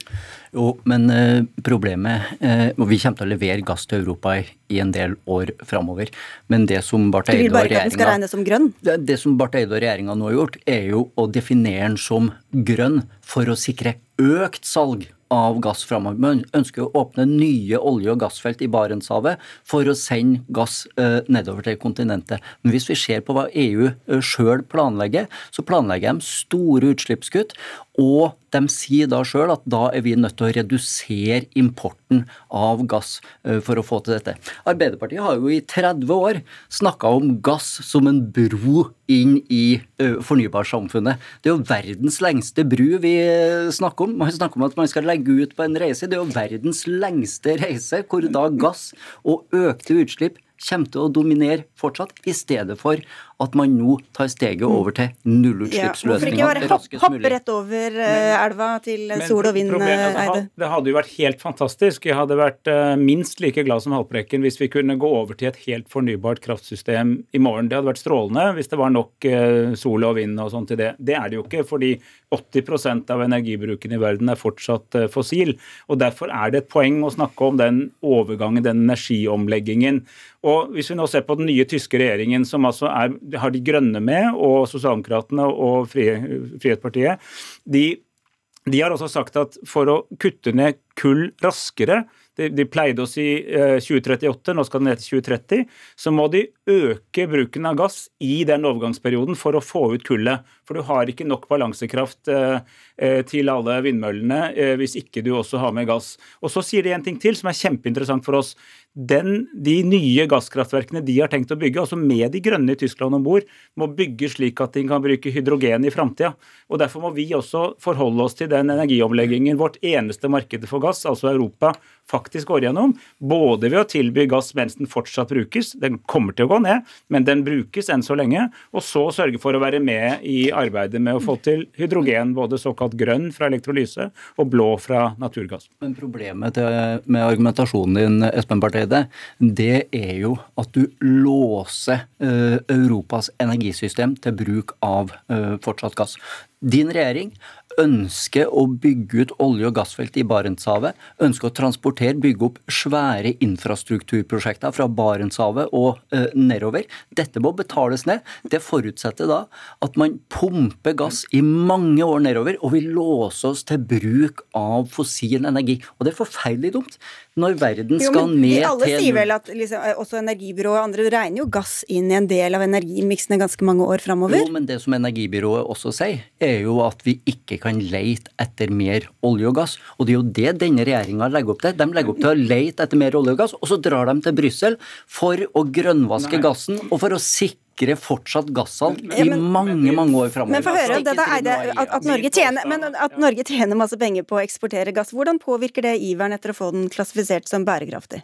Jo, men uh, problemet uh, og Vi kommer til å levere gass til Europa i, i en del år framover. Men det som Barth Eide og regjeringa det, det som Barth Eide og regjeringa nå har gjort, er jo å definere den som grønn for å sikre økt salg av gass framover. Man ønsker å åpne nye olje- og gassfelt i Barentshavet for å sende gass uh, nedover til kontinentet. Men hvis vi ser på hva EU uh, sjøl planlegger, så planlegger de store utslippskutt. Og de sier da sjøl at da er vi nødt til å redusere importen av gass uh, for å få til dette. Arbeiderpartiet har jo i 30 år snakka om gass som en bro inn i fornybarsamfunnet. Det er jo verdens lengste bru vi snakker om. Man snakker om at man skal legge ut på en reise. Det er jo verdens lengste reise, hvor da gass og økte utslipp kommer til å dominere fortsatt, i stedet for at man nå tar steget over til nullutslippsløsninger.
Ja, hvorfor ikke bare hoppe, hoppe rett over men, elva til men, sol og vind, altså, Eide?
Det hadde jo vært helt fantastisk. Jeg hadde vært uh, minst like glad som Haltbrekken hvis vi kunne gå over til et helt fornybart kraftsystem i morgen. Det hadde vært strålende hvis det var nok uh, sol og vind og sånn til det. Det er det jo ikke, fordi 80% av energibruken i verden er fortsatt fossil. og Derfor er det et poeng å snakke om den overgangen, den energiomleggingen. Og Hvis vi nå ser på den nye tyske regjeringen, som altså er, har De Grønne med, og Sosialdemokratene og Frihetspartiet, de, de har også sagt at for å kutte ned kull raskere, de, de, pleide si eh, 2038, nå skal det ned til 2030. Så må de øke bruken av gass i den overgangsperioden for å få ut kullet. For du har ikke nok balansekraft eh, eh til alle vindmøllene eh, hvis ikke du også har med gass. Og så sier de en ting til som er kjempeinteressant for oss den, de nye gasskraftverkene de har tenkt å bygge, altså med de grønne i Tyskland om bord, må bygge slik at de kan bruke hydrogen i framtida. Derfor må vi også forholde oss til den energiomleggingen vårt eneste marked for gass, altså Europa, faktisk går gjennom. Både ved å tilby gass mens den fortsatt brukes, den kommer til å gå ned, men den brukes enn så lenge. Og så sørge for å være med i med å få til hydrogen, både såkalt grønn fra elektrolyse og blå fra naturgass.
Men problemet med argumentasjonen din, Espen Barth det er jo at du låser uh, Europas energisystem til bruk av uh, fortsatt gass. Din regjering ønsker å bygge ut olje- og gassfelt i Barentshavet, ønsker å transportere, bygge opp svære infrastrukturprosjekter fra Barentshavet og eh, nedover. Dette må betales ned. Det forutsetter da at man pumper gass i mange år nedover, og vi låser oss til bruk av fossil energi. Og det er forferdelig dumt når verden skal jo, ned til
Alle sier vel at liksom, også energibyrået og andre regner jo gass inn i en del av energimiksene ganske mange år framover.
Jo, men det som energibyrået også sier, er jo at vi ikke kan leite etter mer olje og gass. Og det er jo det denne regjeringa legger opp til. De legger opp til å leite etter mer olje og gass, og så drar de til Brussel for å grønnvaske Nei. gassen og for å sikre fortsatt gassalg i mange mange år framover.
Men få høre, det er det, at, at, Norge tjener, men at Norge tjener masse penger på å eksportere gass. Hvordan påvirker det iveren etter å få den klassifisert som bærekraftig?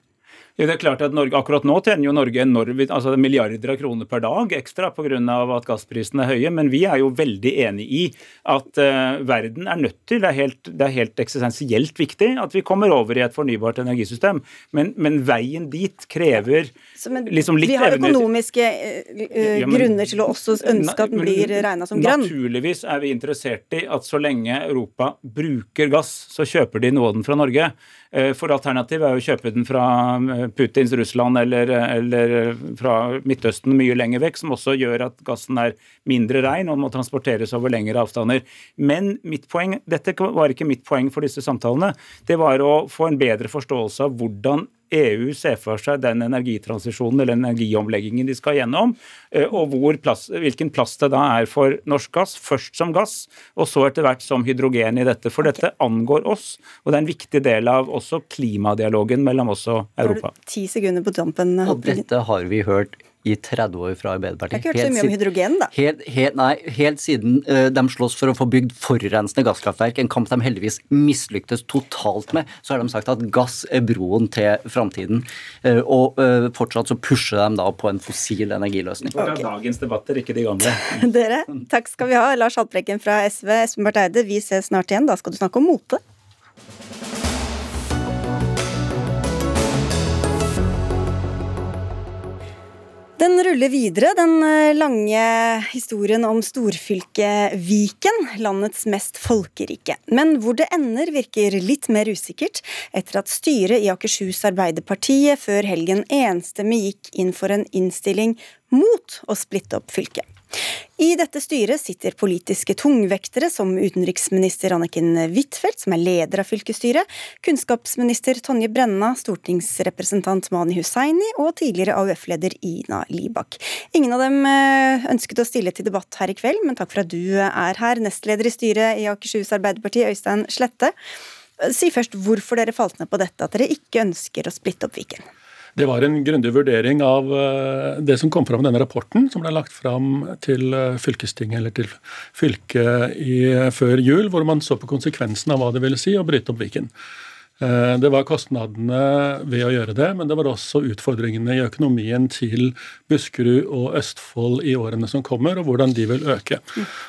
Det er klart at Norge, Akkurat nå tjener jo Norge enorm, altså milliarder av kroner per dag ekstra pga. at gassprisene er høye, men vi er jo veldig enig i at uh, verden er nødt til, det er, helt, det er helt eksistensielt viktig, at vi kommer over i et fornybart energisystem. Men, men veien dit krever
men, liksom litt Vi har økonomiske uh, ja, men, grunner til å også ønske at den blir regna som grønn.
Naturligvis er vi interessert i at så lenge Europa bruker gass, så kjøper de noe av den fra Norge. Eh, for alternativet er jo å kjøpe den fra eh, Putins Russland eller, eller, fra Midtøsten mye lenger vekk, som også gjør at gassen er mindre rein og må transporteres over lengre avstander. Men mitt poeng, dette var ikke mitt poeng for disse samtalene. Det var å få en bedre forståelse av hvordan EU ser for seg den energitransisjonen eller energiomleggingen de skal gjennom, eh, og plass, hvilken plass det da er for norsk gass. Først som gass, og så etter hvert som hydrogen i dette. For dette angår oss, og det er en viktig del av også klimadialogen mellom oss og Europa.
Ti sekunder på tampen.
Og dette har vi hørt i 30 år fra Arbeiderpartiet.
Jeg har ikke hørt så mye om hydrogen, da.
Helt, helt, nei, helt siden uh, de slåss for å få bygd forurensende gasskraftverk, en kamp de heldigvis mislyktes totalt med, så har de sagt at gass er broen til framtiden. Uh, og uh, fortsatt så pusher de da på en fossil energiløsning.
Det er dagens debatter, ikke de gamle.
Dere, takk skal vi ha. Lars Haltbrekken fra SV, Espen Barth Eide, vi ses snart igjen. Da skal du snakke om mote. Den ruller videre, den eh, lange historien om storfylket Viken, landets mest folkerike. Men hvor det ender virker litt mer usikkert, etter at styret i Akershus Arbeiderpartiet før helgen enstemmig gikk inn for en innstilling mot å splitte opp fylket. I dette styret sitter politiske tungvektere som utenriksminister Anniken Huitfeldt, som er leder av fylkesstyret, kunnskapsminister Tonje Brenna, stortingsrepresentant Mani Hussaini og tidligere AUF-leder Ina Libak. Ingen av dem eh, ønsket å stille til debatt her i kveld, men takk for at du er her, nestleder i styret i Akershus Arbeiderparti, Øystein Slette. Si først hvorfor dere falt ned på dette, at dere ikke ønsker å splitte opp Viken.
Det var en grundig vurdering av eh, det som kom fram i denne rapporten, som ble lagt fram til eh, fylkestinget eller til fylket i, før jul, hvor man så på konsekvensen av hva det ville si å bryte opp Viken. Eh, det var kostnadene ved å gjøre det, men det var også utfordringene i økonomien til Buskerud og Østfold i årene som kommer, og hvordan de vil øke.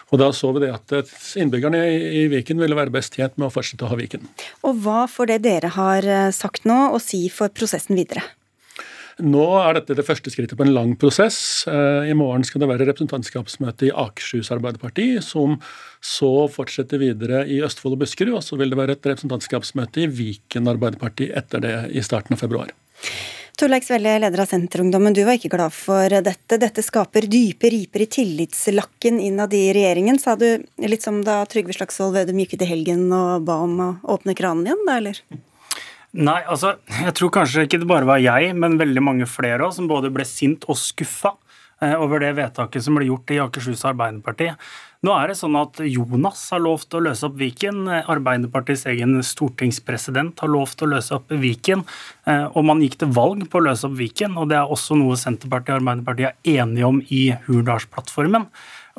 Og Da så vi det at innbyggerne i Viken ville være best tjent med å fortsette å ha Viken.
Og Hva får det dere har eh, sagt nå å si for prosessen videre?
Nå er dette det første skrittet på en lang prosess. Eh, I morgen skal det være representantskapsmøte i Akershus Arbeiderparti, som så fortsetter videre i Østfold og Buskerud. Og så vil det være et representantskapsmøte i Viken Arbeiderparti etter det i starten av februar.
Torleik Svelle, leder av Senterungdommen, du var ikke glad for dette. Dette skaper dype riper i tillitslakken innad i regjeringen, sa du. Litt som da Trygve Slagsvold Vedum gikk ut i helgen og ba om å åpne kranen igjen, da, eller?
Nei, altså, jeg tror kanskje ikke det bare var jeg, men veldig mange flere også, som både ble sint og skuffa eh, over det vedtaket som ble gjort i Akershus Arbeiderparti. Nå er det sånn at Jonas har lovt å løse opp Viken. Arbeiderpartiets egen stortingspresident har lovt å løse opp Viken. Eh, og man gikk til valg på å løse opp Viken, og det er også noe Senterpartiet og Arbeiderpartiet er enige om i Hurdalsplattformen.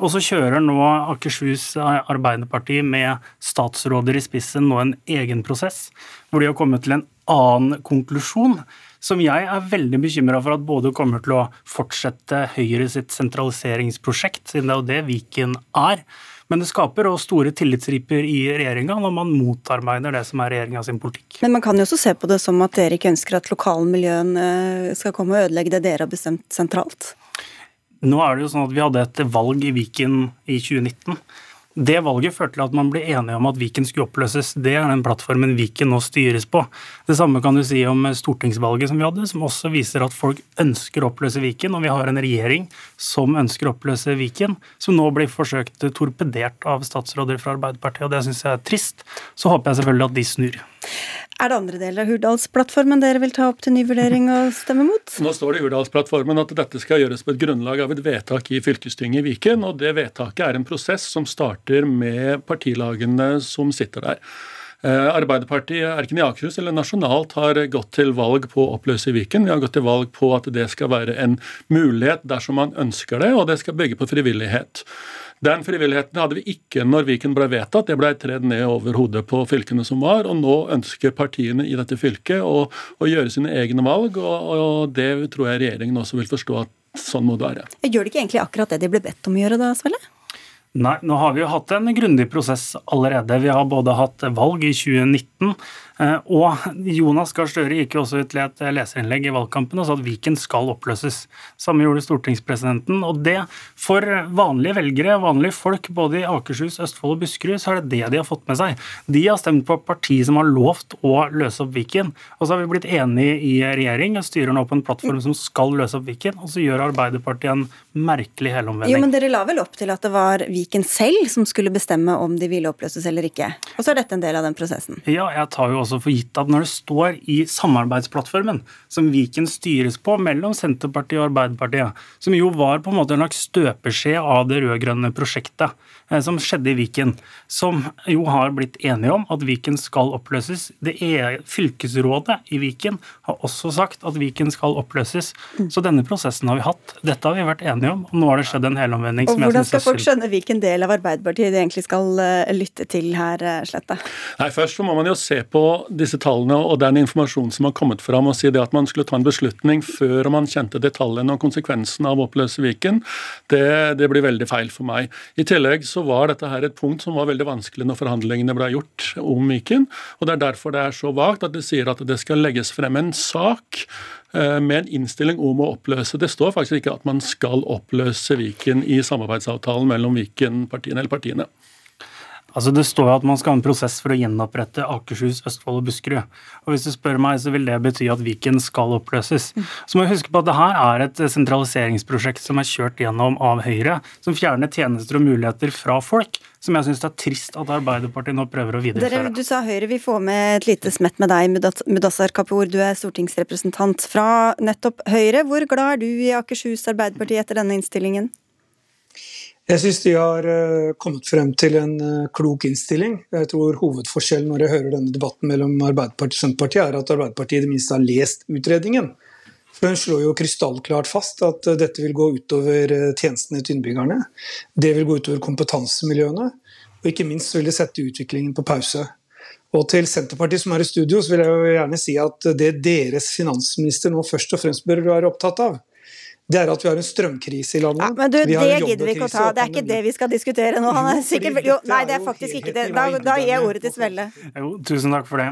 Og så kjører nå Akershus Arbeiderparti med statsråder i spissen nå en egen prosess, hvor de har kommet til en annen konklusjon, som jeg er veldig bekymra for at både kommer til å fortsette Høyre sitt sentraliseringsprosjekt, siden det er jo det Viken er. Men det skaper også store tillitsriper i regjeringa når man motarbeider det som er regjeringa sin politikk.
Men man kan jo også se på det som at dere ikke ønsker at lokalmiljøene skal komme og ødelegge det dere har bestemt sentralt?
Nå er det jo sånn at Vi hadde et valg i Viken i 2019. Det valget førte til at man ble enige om at Viken skulle oppløses. Det er den plattformen Viken nå styres på. Det samme kan du si om stortingsvalget som vi hadde, som også viser at folk ønsker å oppløse Viken. Og vi har en regjering som ønsker å oppløse Viken, som nå blir forsøkt torpedert av statsråder fra Arbeiderpartiet. og Det syns jeg er trist. Så håper jeg selvfølgelig at de snur.
Er det andre deler av Hurdalsplattformen dere vil ta opp til ny vurdering og stemme mot?
Nå står det i Hurdalsplattformen at dette skal gjøres på et grunnlag av et vedtak i fylkestinget i Viken. og Det vedtaket er en prosess som starter med partilagene som sitter der. Eh, Arbeiderpartiet, erken i Akershus eller nasjonalt, har gått til valg på å oppløse Viken. Vi har gått til valg på at det skal være en mulighet dersom man ønsker det, og det skal bygge på frivillighet. Den frivilligheten hadde vi ikke når Viken ble vedtatt. Det ble tredd ned over hodet på fylkene som var. Og nå ønsker partiene i dette fylket å, å gjøre sine egne valg, og, og, det tror jeg regjeringen også vil forstå at sånn må det være.
Gjør de ikke egentlig akkurat det de ble bedt om å gjøre da, Svelle?
Nei, nå har vi jo hatt en grundig prosess allerede. Vi har både hatt valg i 2019 Eh, og Jonas Gahr Støre gikk jo også ut til et leserinnlegg i valgkampen og sa at Viken skal oppløses. Samme gjorde stortingspresidenten. Og det, for vanlige velgere, vanlige folk både i Akershus, Østfold og Buskerud, så er det det de har fått med seg. De har stemt på partiet som har lovt å løse opp Viken. Og så har vi blitt enige i regjering og styrer nå på en plattform som skal løse opp Viken, og så gjør Arbeiderpartiet en merkelig helomvending.
Jo, men dere la vel opp til at det var Viken selv som skulle bestemme om de ville oppløses eller ikke. Og så er dette en del av den prosessen.
Ja, jeg tar jo også også for gitt at når det står i samarbeidsplattformen, som Viken styres på mellom Senterpartiet og Arbeiderpartiet, som jo var på en måte en slags støpeskje av det rød-grønne prosjektet som skjedde i Viken, som jo har blitt enige om at Viken skal oppløses. Det er Fylkesrådet i Viken har også sagt at Viken skal oppløses. Så denne prosessen har vi hatt. Dette har vi vært enige om, og nå har det skjedd en helomvending.
Og Hvordan skal folk skjønne hvilken del av Arbeiderpartiet de egentlig skal eh, lytte til her, eh, Slette?
Nei, Først så må man jo se på disse tallene og den informasjonen som har kommet fram, og si det at man skulle ta en beslutning før man kjente detaljene og konsekvensene av å oppløse Viken, det, det, blir veldig feil for meg. I tillegg så var dette her et punkt som var veldig vanskelig når forhandlingene ble gjort om Viken. og Det er derfor det er så vagt at det sier at det skal legges frem en sak eh, med en innstilling om å oppløse. Det står faktisk ikke at man skal oppløse Viken i samarbeidsavtalen mellom Viken-partiene eller partiene.
Altså Det står jo at man skal ha en prosess for å gjenopprette Akershus, Østfold og Buskerud. Og Hvis du spør meg, så vil det bety at Viken skal oppløses. Så må vi huske på at det her er et sentraliseringsprosjekt som er kjørt gjennom av Høyre, som fjerner tjenester og muligheter fra folk. Som jeg syns er trist at Arbeiderpartiet nå prøver å videreføre.
Dere, du sa Høyre vil få med et lite smett med deg, Mudassar Kapur. Du er stortingsrepresentant fra nettopp Høyre. Hvor glad er du i Akershus Arbeiderparti etter denne innstillingen?
Jeg syns de har eh, kommet frem til en eh, klok innstilling. Jeg tror hovedforskjellen når jeg hører denne debatten mellom Arbeiderpartiet og Senterpartiet, er at Arbeiderpartiet i det minste har lest utredningen. For Den slår jo krystallklart fast at eh, dette vil gå utover tjenestene til innbyggerne. Det vil gå utover kompetansemiljøene, og ikke minst vil det sette utviklingen på pause. Og til Senterpartiet som er i studio, så vil jeg jo gjerne si at det deres finansminister nå først og fremst bør være opptatt av, det er at vi har en strømkrise i landet.
Ja, men du, Det gidder vi ikke å ta. Det er ikke det vi skal diskutere nå. Han er sikkert, jo, nei, det er faktisk ikke det. Da, da gir jeg ordet til Svelle.
Jo, tusen takk for det.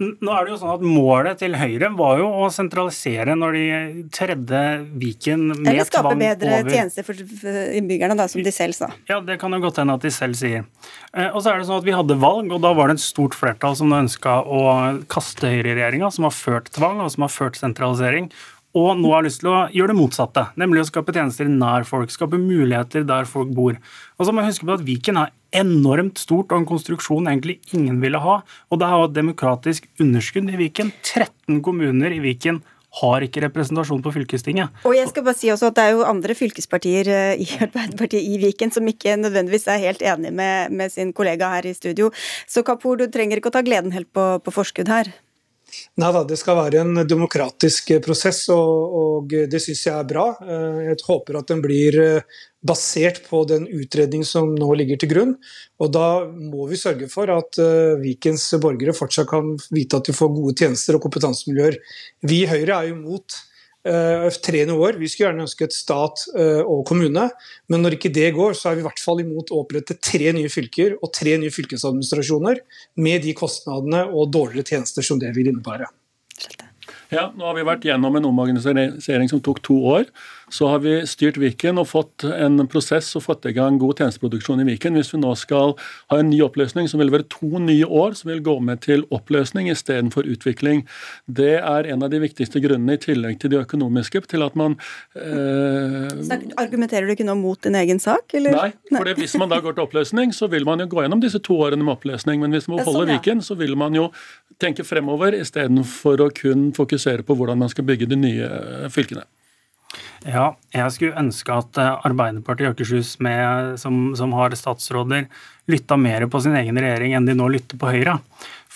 Nå er det jo sånn at Målet til Høyre var jo å sentralisere når de tredde Viken med tvang over
Eller skape bedre tjenester for innbyggerne, da, som de selv sa.
Ja, det kan jo godt hende at de selv sier. Eh, og så er det sånn at Vi hadde valg, og da var det et stort flertall som ønska å kaste Høyre-regjeringa, som har ført tvang og som har ført sentralisering. Og nå har lyst til å gjøre det motsatte, nemlig å skape tjenester nær folk. Skape muligheter der folk bor. Og så må jeg huske på at Viken er enormt stort og en konstruksjon egentlig ingen ville ha. Og det er jo et demokratisk underskudd i Viken. 13 kommuner i Viken har ikke representasjon på fylkestinget.
Og jeg skal bare si også at Det er jo andre fylkespartier eh, i Arbeiderpartiet i Viken som ikke nødvendigvis er helt enig med, med sin kollega her i studio. Så Kapur, du trenger ikke å ta gleden helt på, på forskudd her.
Nei da, det skal være en demokratisk prosess, og, og det syns jeg er bra. Eh, jeg håper at den blir eh, basert på den utredning som nå ligger til grunn. Og da må vi sørge for at Vikens borgere fortsatt kan vite at de får gode tjenester og kompetansemiljøer. Vi i Høyre er jo imot uh, tre nivåer. Vi skulle gjerne ønske et stat uh, og kommune, men når ikke det går, så er vi i hvert fall imot å opprette tre nye fylker og tre nye fylkesadministrasjoner, med de kostnadene og dårligere tjenester som det vil innebære.
Ja, nå har vi vært gjennom en omorganisering som tok to år. Så har vi styrt Viken og fått en prosess og fått i gang god tjenesteproduksjon i Viken. Hvis vi nå skal ha en ny oppløsning som vil være to nye år, som vil gå med til oppløsning istedenfor utvikling. Det er en av de viktigste grunnene, i tillegg til de økonomiske, til at man
eh... Argumenterer du ikke nå mot din egen sak, eller?
Nei, for hvis man da går til oppløsning, så vil man jo gå gjennom disse to årene med oppløsning. Men hvis man holder sånn, ja. Viken, så vil man jo tenke fremover istedenfor å kun fokusere på hvordan man skal bygge de nye fylkene.
Ja, jeg skulle ønske at eh, Arbeiderpartiet i Akershus, som, som, har statsråder, lytta mer på sin egen regjering enn de nå lytter på Høyre.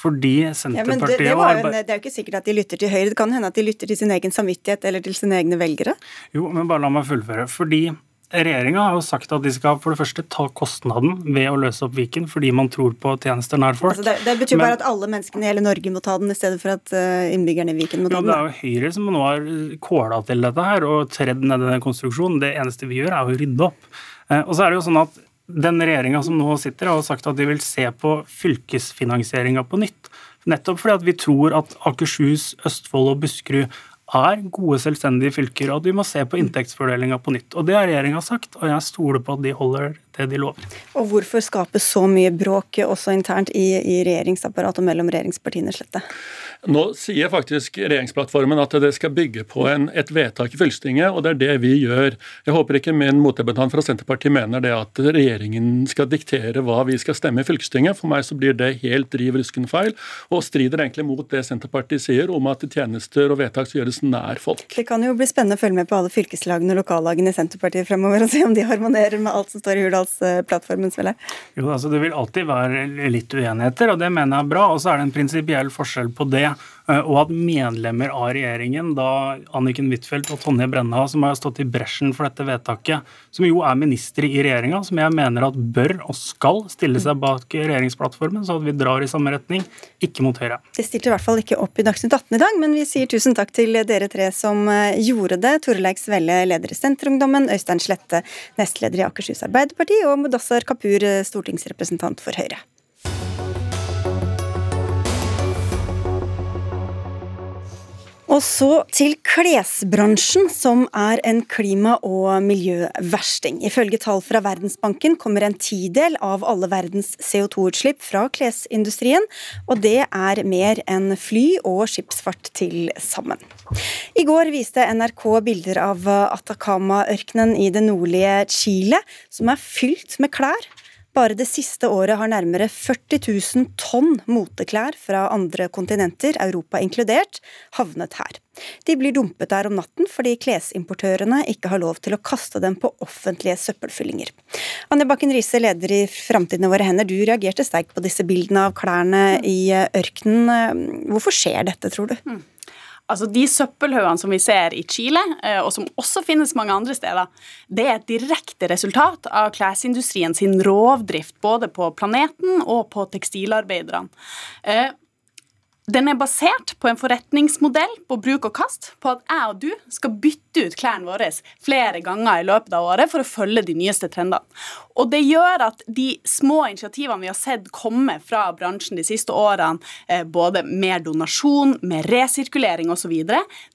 Fordi Senterpartiet
ja, det, det, det, er jo ikke sikkert at de lytter til Høyre. Det kan hende at de lytter til sin egen samvittighet eller til sine egne velgere.
Jo, men bare la meg fullføre. Fordi Regjeringa har jo sagt at de skal for det første ta kostnaden ved å løse opp Viken, fordi man tror på tjenester nær folk.
Altså det, det, betyr Men, bare at alle menneskene i hele Norge må ta den, i stedet for at uh, innbyggerne i Viken må ta den?
Det er jo Høyre som nå har kåla til dette her og tredd ned denne konstruksjonen. Det eneste vi gjør, er å rydde opp. Uh, og så er det jo sånn at den regjeringa som nå sitter, har sagt at de vil se på fylkesfinansieringa på nytt. Nettopp fordi at vi tror at Akershus, Østfold og Buskerud er gode, selvstendige fylker, og de må se på inntektsfordelinga på nytt. Og Det har regjeringa sagt, og jeg stoler på at de holder det de lover.
Og Hvorfor skape så mye bråk også internt i, i regjeringsapparatet og mellom regjeringspartiene, Slette?
Nå sier faktisk regjeringsplattformen at det skal bygge på en, et vedtak i fylkestinget, og det er det vi gjør. Jeg håper ikke min motdebattant fra Senterpartiet mener det at regjeringen skal diktere hva vi skal stemme i fylkestinget. For meg så blir det helt riv rusken feil, og strider egentlig mot det Senterpartiet sier om at tjenester og vedtak skal gjøres nær folk.
Det kan jo bli spennende å følge med på alle fylkeslagene og lokallagene i Senterpartiet fremover, og se om de harmonerer med alt som står i Hurdalsplattformen, Svelle?
Jo, altså Det vil alltid være litt uenigheter, og det mener jeg er bra. Og så er det en prinsipiell forskjell på det og at medlemmer av regjeringen, da Anniken Huitfeldt og Tonje Brenna, som har stått i bresjen for dette vedtaket, som jo er ministre i regjeringa, som jeg mener at bør og skal stille seg bak regjeringsplattformen, så at vi drar i samme retning, ikke mot Høyre.
Det stilte i hvert fall ikke opp i Dagsnytt 18 i dag, men vi sier tusen takk til dere tre som eh, gjorde det. Torleik Svelle, leder i Senterungdommen, Øystein Slette, nestleder i Akershus Arbeiderparti, og Mudassar Kapur, eh, stortingsrepresentant for Høyre. Og så til klesbransjen, som er en klima- og miljøversting. Ifølge tall fra Verdensbanken kommer en tidel av alle verdens CO2-utslipp fra klesindustrien, og det er mer enn fly og skipsfart til sammen. I går viste NRK bilder av Atacama-ørkenen i det nordlige Chile, som er fylt med klær bare det siste året har nærmere 40 000 tonn moteklær fra andre kontinenter, Europa inkludert, havnet her. De blir dumpet der om natten fordi klesimportørene ikke har lov til å kaste dem på offentlige søppelfyllinger. Anja Bakken Riise, leder i Framtiden i våre hender, du reagerte sterkt på disse bildene av klærne i ørkenen. Hvorfor skjer dette, tror du?
Altså De søppelhaugene som vi ser i Chile, eh, og som også finnes mange andre steder, det er et direkte resultat av klesindustrien sin rovdrift både på planeten og på tekstilarbeiderne. Den er basert på en forretningsmodell på bruk og kast, på at jeg og du skal bytte ut klærne våre flere ganger i løpet av året for å følge de nyeste trendene. Og det gjør at de små initiativene vi har sett komme fra bransjen de siste årene, eh, både mer donasjon, mer resirkulering osv.,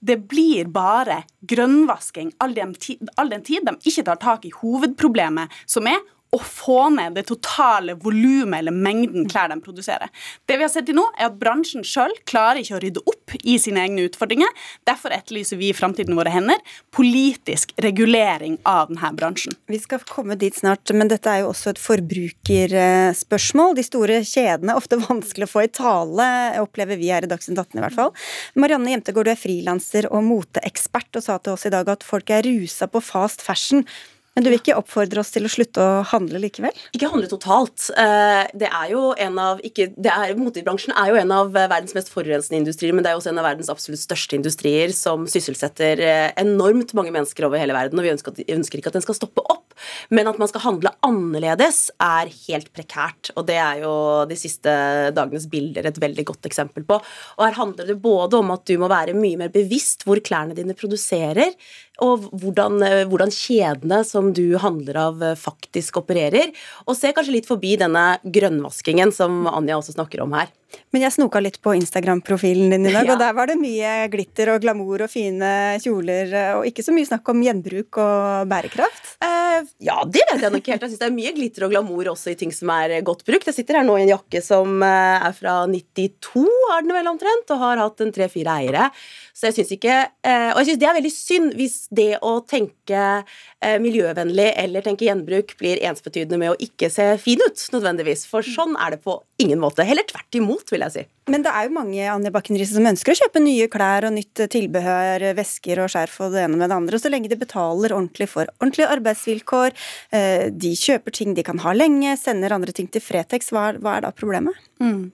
det blir bare grønnvasking all den, tid, all den tid de ikke tar tak i hovedproblemet, som er å få ned det totale volumet eller mengden klær de produserer. Det vi har sett til nå, er at bransjen sjøl klarer ikke å rydde opp i sine egne utfordringer. Derfor etterlyser vi i Framtiden våre hender politisk regulering av denne bransjen.
Vi skal komme dit snart, men dette er jo også et forbrukerspørsmål. De store kjedene er ofte vanskelig å få i tale, opplever vi her i Dagsnytt 18 i hvert fall. Marianne Jemtegård, du er frilanser og moteekspert og sa til oss i dag at folk er rusa på fast fashion. Men du vil ikke oppfordre oss til å slutte å handle likevel?
Ikke handle totalt. Eh, det er jo en av ikke, det er, Motebransjen er jo en av verdens mest forurensende industrier, men det er også en av verdens absolutt største industrier som sysselsetter eh, enormt mange mennesker over hele verden. og Vi ønsker, ønsker ikke at den skal stoppe opp, men at man skal handle annerledes, er helt prekært. Og det er jo de siste dagenes bilder et veldig godt eksempel på. Og her handler det både om at du må være mye mer bevisst hvor klærne dine produserer, og hvordan, eh, hvordan, kjedene som du handler av, eh, faktisk opererer. Og se kanskje litt forbi denne grønnvaskingen som Anja også snakker om her.
Men jeg snoka litt på Instagram-profilen din i dag, ja. og der var det mye glitter og glamour og fine kjoler, og ikke så mye snakk om gjenbruk og bærekraft?
Uh, ja, det vet jeg nok helt. Jeg syns det er mye glitter og glamour også i ting som er godt brukt. Jeg sitter her nå i en jakke som eh, er fra 92, har den vel omtrent, og har hatt en tre-fire eiere. Så jeg syns ikke eh, Og jeg syns det er veldig synd hvis det å tenke eh, miljøvennlig eller tenke gjenbruk blir ensbetydende med å ikke se fin ut, nødvendigvis. For sånn er det på ingen måte. Heller tvert imot, vil jeg si.
Men det er jo mange Anja Bakken som ønsker å kjøpe nye klær og nytt tilbehør, vesker og skjerf og det ene med det andre. og Så lenge de betaler ordentlig for ordentlige arbeidsvilkår, eh, de kjøper ting de kan ha lenge, sender andre ting til Fretex, hva er da problemet?
Mm.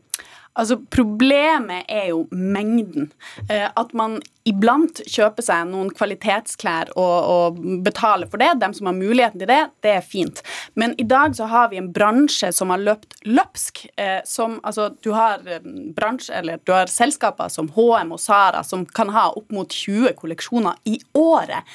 Altså, Problemet er jo mengden. Eh, at man iblant kjøper seg noen kvalitetsklær og, og, betaler for det. Dem som har muligheten til det, det er fint. Men i dag så har vi en bransje som har løpt løpsk. Eh, som, altså, du har eh, bransje, eller du har selskaper som HM og Sara som kan ha opp mot 20 kolleksjoner i året.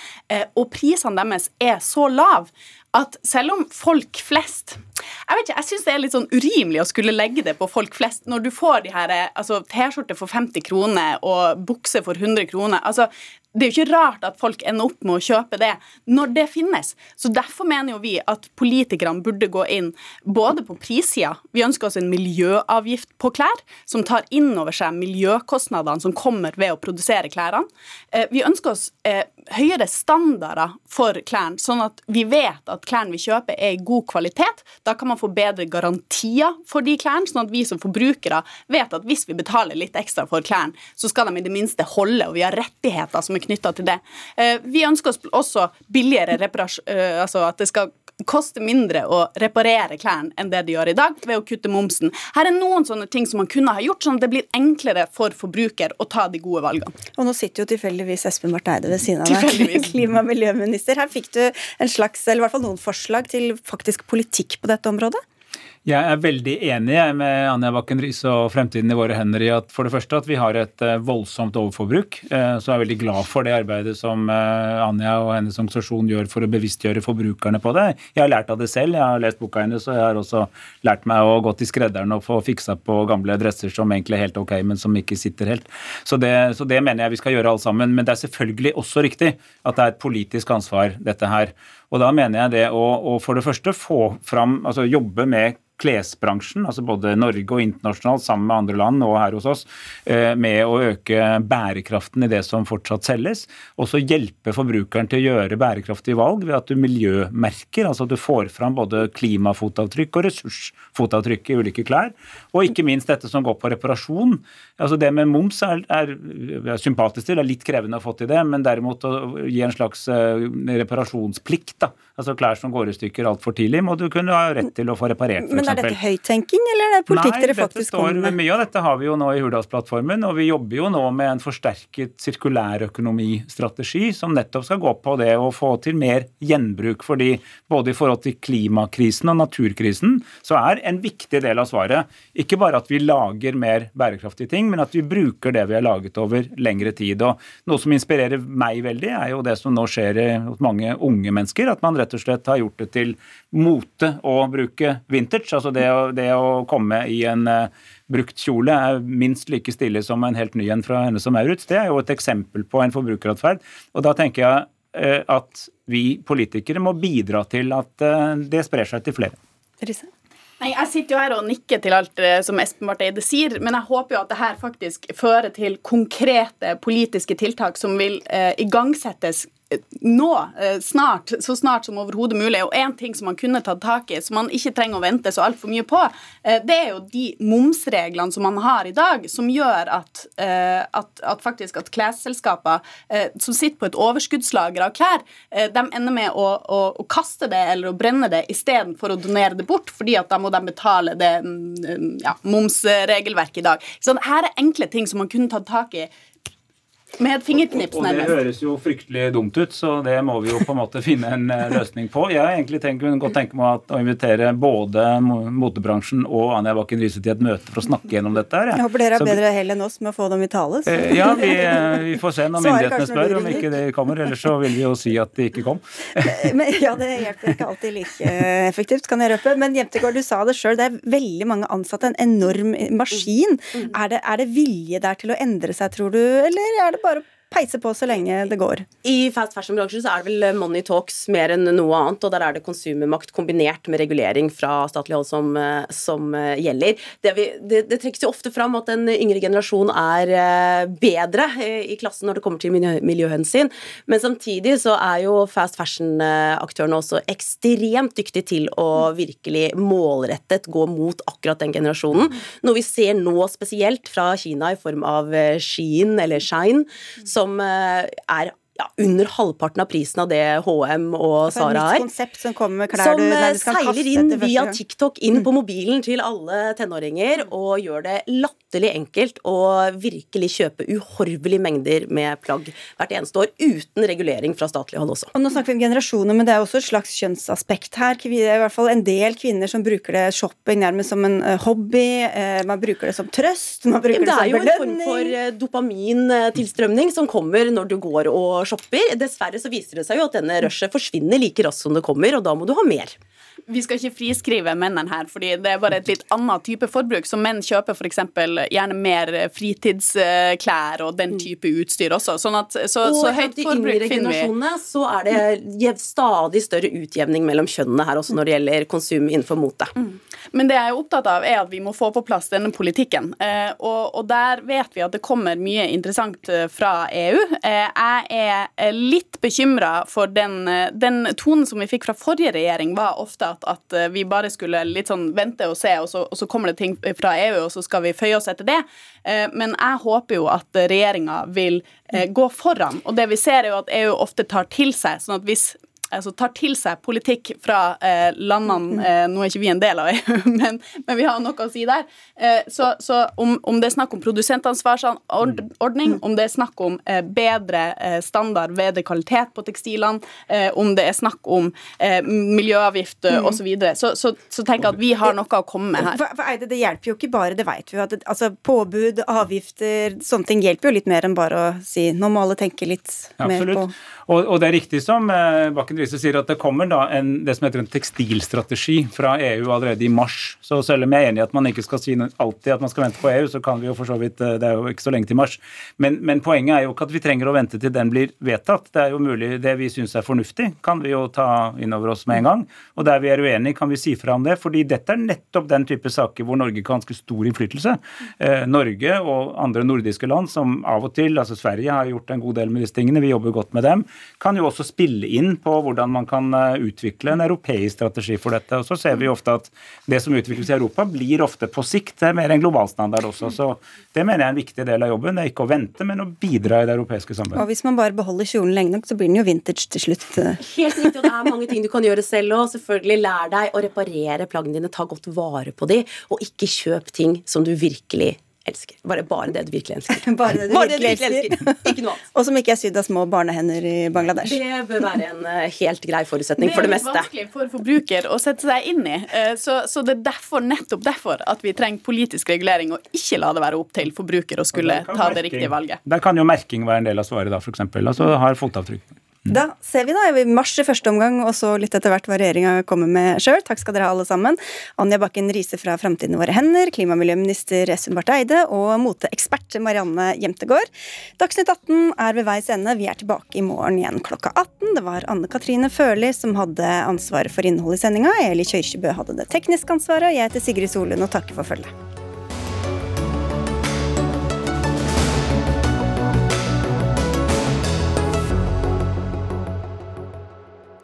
og prisene deres er så lave at selv om folk flest Jeg vet ikke, jeg syns det er litt sånn urimelig å skulle legge det på folk flest når du får de her altså T-skjorte for 50 kroner og bukse for 100 kroner. altså det er jo ikke rart at folk ender opp med å kjøpe det når det finnes. Så Derfor mener jo vi at politikerne burde gå inn både på prissida Vi ønsker oss en miljøavgift på klær som tar inn over seg miljøkostnadene som kommer ved å produsere klærne. Eh, vi ønsker oss eh, høyere standarder for klærne, sånn at vi vet at klærne vi kjøper er i god kvalitet. Da kan man få bedre garantier for de klærne, sånn at vi som forbrukere vet at hvis vi betaler litt ekstra for klærne, så skal de i det minste holde, og vi har rettigheter som er knytta til det. Eh, vi ønsker oss også billigere reparasjon, eh, altså at det skal koste mindre å reparere klærne enn det de gjør i dag, ved å kutte momsen. Her er noen sånne ting som man kunne ha gjort, sånn at det blir enklere for forbruker å ta de gode valgene.
Og nå sitter jo tilfeldigvis Espen Barth Eide ved siden av deg, klima- og miljøminister. Her fikk du en slags, eller i hvert fall noen forslag til faktisk politikk på dette området?
Jeg er veldig enig med Anja Bakken Riise og Fremtiden i våre hender i at for det første at vi har et eh, voldsomt overforbruk. Eh, så jeg er veldig glad for det arbeidet som eh, Anja og hennes organisasjon gjør for å bevisstgjøre forbrukerne på det. Jeg har lært av det selv. Jeg har lest boka hennes, og jeg har også lært meg å gå til skredderen og få fiksa på gamle dresser som egentlig er helt ok, men som ikke sitter helt. Så det, så det mener jeg vi skal gjøre alle sammen. Men det er selvfølgelig også riktig at det er et politisk ansvar, dette her. Og da mener jeg det å, å for det første få fram, altså jobbe med klesbransjen, altså både Norge og internasjonalt sammen med andre land og her hos oss, eh, med å øke bærekraften i det som fortsatt selges. Og så hjelpe forbrukeren til å gjøre bærekraftige valg ved at du miljømerker, altså at du får fram både klimafotavtrykk og ressursfotavtrykk i ulike klær. Og ikke minst dette som går på reparasjon. Altså Det med moms er, er, er sympatisk til, det er litt krevende å få til det, men derimot å gi en slags eh, reparasjonsplikt da. Altså klær som går i stykker altfor tidlig, må du kunne ha rett til å få reparert, f.eks.
Men er dette høyttenking, eller er det politikk
Nei,
dere faktisk kommer med?
Nei, Mye av dette har vi jo nå i Hurdalsplattformen, og vi jobber jo nå med en forsterket sirkulærøkonomistrategi som nettopp skal gå på det å få til mer gjenbruk. fordi både i forhold til klimakrisen og naturkrisen så er en viktig del av svaret ikke bare at vi lager mer bærekraftige ting, men at vi bruker det vi har laget over lengre tid. Og noe som inspirerer meg veldig, er jo det som nå skjer hos mange unge mennesker. At man rett og slett har gjort det til mote å bruke vintage. Altså det å, det å komme i en uh, brukt kjole er minst like stille som en helt ny en fra henne som Maurits. Det er jo et eksempel på en forbrukeratferd. Og da tenker jeg uh, at vi politikere må bidra til at uh, det sprer seg til flere.
Risse?
Nei, Jeg sitter jo her og nikker til alt som Espen Barth Eide sier, men jeg håper jo at det her faktisk fører til konkrete politiske tiltak som vil eh, igangsettes nå, snart, så snart som overhodet mulig. Og én ting som man kunne tatt tak i, som man ikke trenger å vente så altfor mye på, det er jo de momsreglene som man har i dag, som gjør at, at, at faktisk at klesselskaper som sitter på et overskuddslager av klær, de ender med å, å, å kaste det eller å brenne det istedenfor å donere det bort, fordi at da må de betale det ja, momsregelverket i dag. Så her er enkle ting som man kunne tatt tak i med et fingerknips, nærmest.
Og det høres jo fryktelig dumt ut, så det må vi jo på en måte finne en løsning på. Jeg har egentlig tenkt, godt tenke meg å invitere både motebransjen og Anja Bakken Riise til et møte for å snakke gjennom dette. her.
Jeg håper dere har
Så-
bedre hell enn oss med å få dem i tale. så-
Eh, Ja, vi, vi får se når myndighetene spør om ikke det kommer. Ellers så vil vi jo si at det ikke kom.
Men, ja, det hjelper ikke alltid like eh, effektivt, kan jeg røpe. Men Jemtegård, du sa det sjøl, det er veldig mange ansatte, en enorm maskin. Er det, er det vilje der til å endre seg, tror du, eller er det bare å peise på så lenge det går?
I fast fashion-bransjen så er det vel money talks mer enn noe annet, og der er det konsumermakt kombinert med regulering fra statlig hold som, eh, som eh, gjelder. Det, vi, det, det trekkes jo ofte fram at den yngre generasjon er eh, bedre eh, i klassen når det kommer til miljø, miljøhensyn, men samtidig så er jo fast fashion-aktørene også ekstremt dyktige til å virkelig målrettet gå mot akkurat den generasjonen. Noe vi ser nå spesielt fra Kina i form av eh, Shein eller Shine, som eh, er ja, under halvparten av prisen av det HM og
et
Sara
nytt
er.
konsept som kommer med klær
Som
du nei, du
seiler inn via. TikTok inn på mobilen til alle tenåringer og gjør det latterlig enkelt å virkelig kjøpe uhorvelige mengder med plagg hvert eneste år, uten regulering fra statlig hold også.
Og nå snakker vi om generasjoner, men det er også et slags kjønnsaspekt her. Det er i hvert fall en del kvinner som bruker det shopping nærmest som en eh, hobby. eh, Man bruker det som trøst, man bruker det,
det er jo en form for eh, dopamintilstrømning som kommer når du går og shopper. Dessverre så viser det seg jo at denne rushet forsvinner like raskt som det kommer, og da må du ha mer.
Vi skal ikke friskrive mennene her, fordi det er bare et litt annet type forbruk. Så menn kjøper f.eks. gjerne mer fritidsklær og den type utstyr også. Sånn at, så,
og
så høyt forbruk finner vi.
så er det stadig større utjevning mellom kjønnene her også når det gjelder konsum innenfor mote.
Men det jeg er opptatt av, er at vi må få på plass denne politikken. Eh, og, og der vet vi at det kommer mye interessant eh, fra EU. Eh, jeg er litt bekymra for den, eh, den tonen som vi fikk fra forrige regjering, var ofte at, at eh, vi bare skulle litt sånn vente og se, og så, og så kommer det ting fra EU, og så skal vi føye oss etter det. Eh, men jeg håper jo at regjeringa vil gå foran. Og det vi ser, er jo at EU ofte tar til seg. sånn at hvis altså tar til seg politikk fra eh, landene eh, Nå er ikke vi en del av EU, men, men vi har noe å si der. Eh, så så om, om det er snakk om produsentansvarsordning, om det er snakk om eh, bedre eh, standard, bedre kvalitet på tekstilene, eh, om det er snakk om eh, miljøavgift mm. osv., så, videre, så, så, så tenker jeg at vi har noe å komme med her.
For, for Eide, det hjelper jo ikke bare, det vet vi jo. Altså, påbud, avgifter, sånne ting hjelper jo litt mer enn bare å si nå må alle tenke litt mer på
Absolutt. Og, og det er riktig som eh, Bakken Riise sier, at det kommer da en, det som heter en tekstilstrategi fra EU allerede i mars. Så selv om jeg er enig i at man ikke skal si alltid at man skal vente på EU, så kan vi jo for så vidt eh, Det er jo ikke så lenge til mars. Men, men poenget er jo ikke at vi trenger å vente til den blir vedtatt. Det er jo mulig det vi syns er fornuftig, kan vi jo ta inn over oss med en gang. Og der vi er uenige, kan vi si fra om det. fordi dette er nettopp den type saker hvor Norge kan ganske stor innflytelse. Eh, Norge og andre nordiske land som av og til, altså Sverige har gjort en god del med disse tingene, vi jobber godt med dem. Kan jo også spille inn på hvordan man kan eh, utvikle en europeisk strategi for dette. Og så ser vi ofte at det som utvikles i Europa, blir ofte på sikt mer en global standard også. Så det mener jeg er en viktig del av jobben. Det er ikke å vente, men å bidra i det europeiske samarbeidet.
Og hvis man bare beholder kjolen lenge nok, så blir den jo vintage til slutt.
Helt riktig, og det er mange ting du kan gjøre selv òg. Selvfølgelig lær deg å reparere plaggene dine, ta godt vare på de, og ikke kjøp ting som du virkelig elsker. Bare, bare det du virkelig elsker.
bare det du
Bare
virkelig
det du virkelig elsker. Ikke noe annet.
Og som ikke er sydd av små barnehender i Bangladesh.
Det bør være en eh, helt grei forutsetning for det meste.
Det er vanskelig for forbruker å sette seg inn i. Eh, Så, så det er derfor, nettopp derfor at vi trenger politisk regulering, og ikke la det være opp til forbruker å skulle
ta
ta det riktige valget.
Der kan jo merking være en del av svaret, da, f.eks. Altså har fotavtrykk.
Da ser vi da i mars i første omgang, og så litt etter hvert hva regjeringa kommer med sjøl. Takk skal dere ha, alle sammen. Anja Bakken Riise fra Framtiden i våre hender, klima- og miljøminister Espen Barth Eide og moteekspert Marianne Jemtegård. Dagsnytt 18 er ved veis ende. Vi er tilbake i morgen igjen klokka 18. Det var Anne Katrine Førli som hadde ansvaret for innholdet i sendinga. Eli Kjørkjebø hadde det tekniske ansvaret. Jeg heter Sigrid Solund og takker for følget.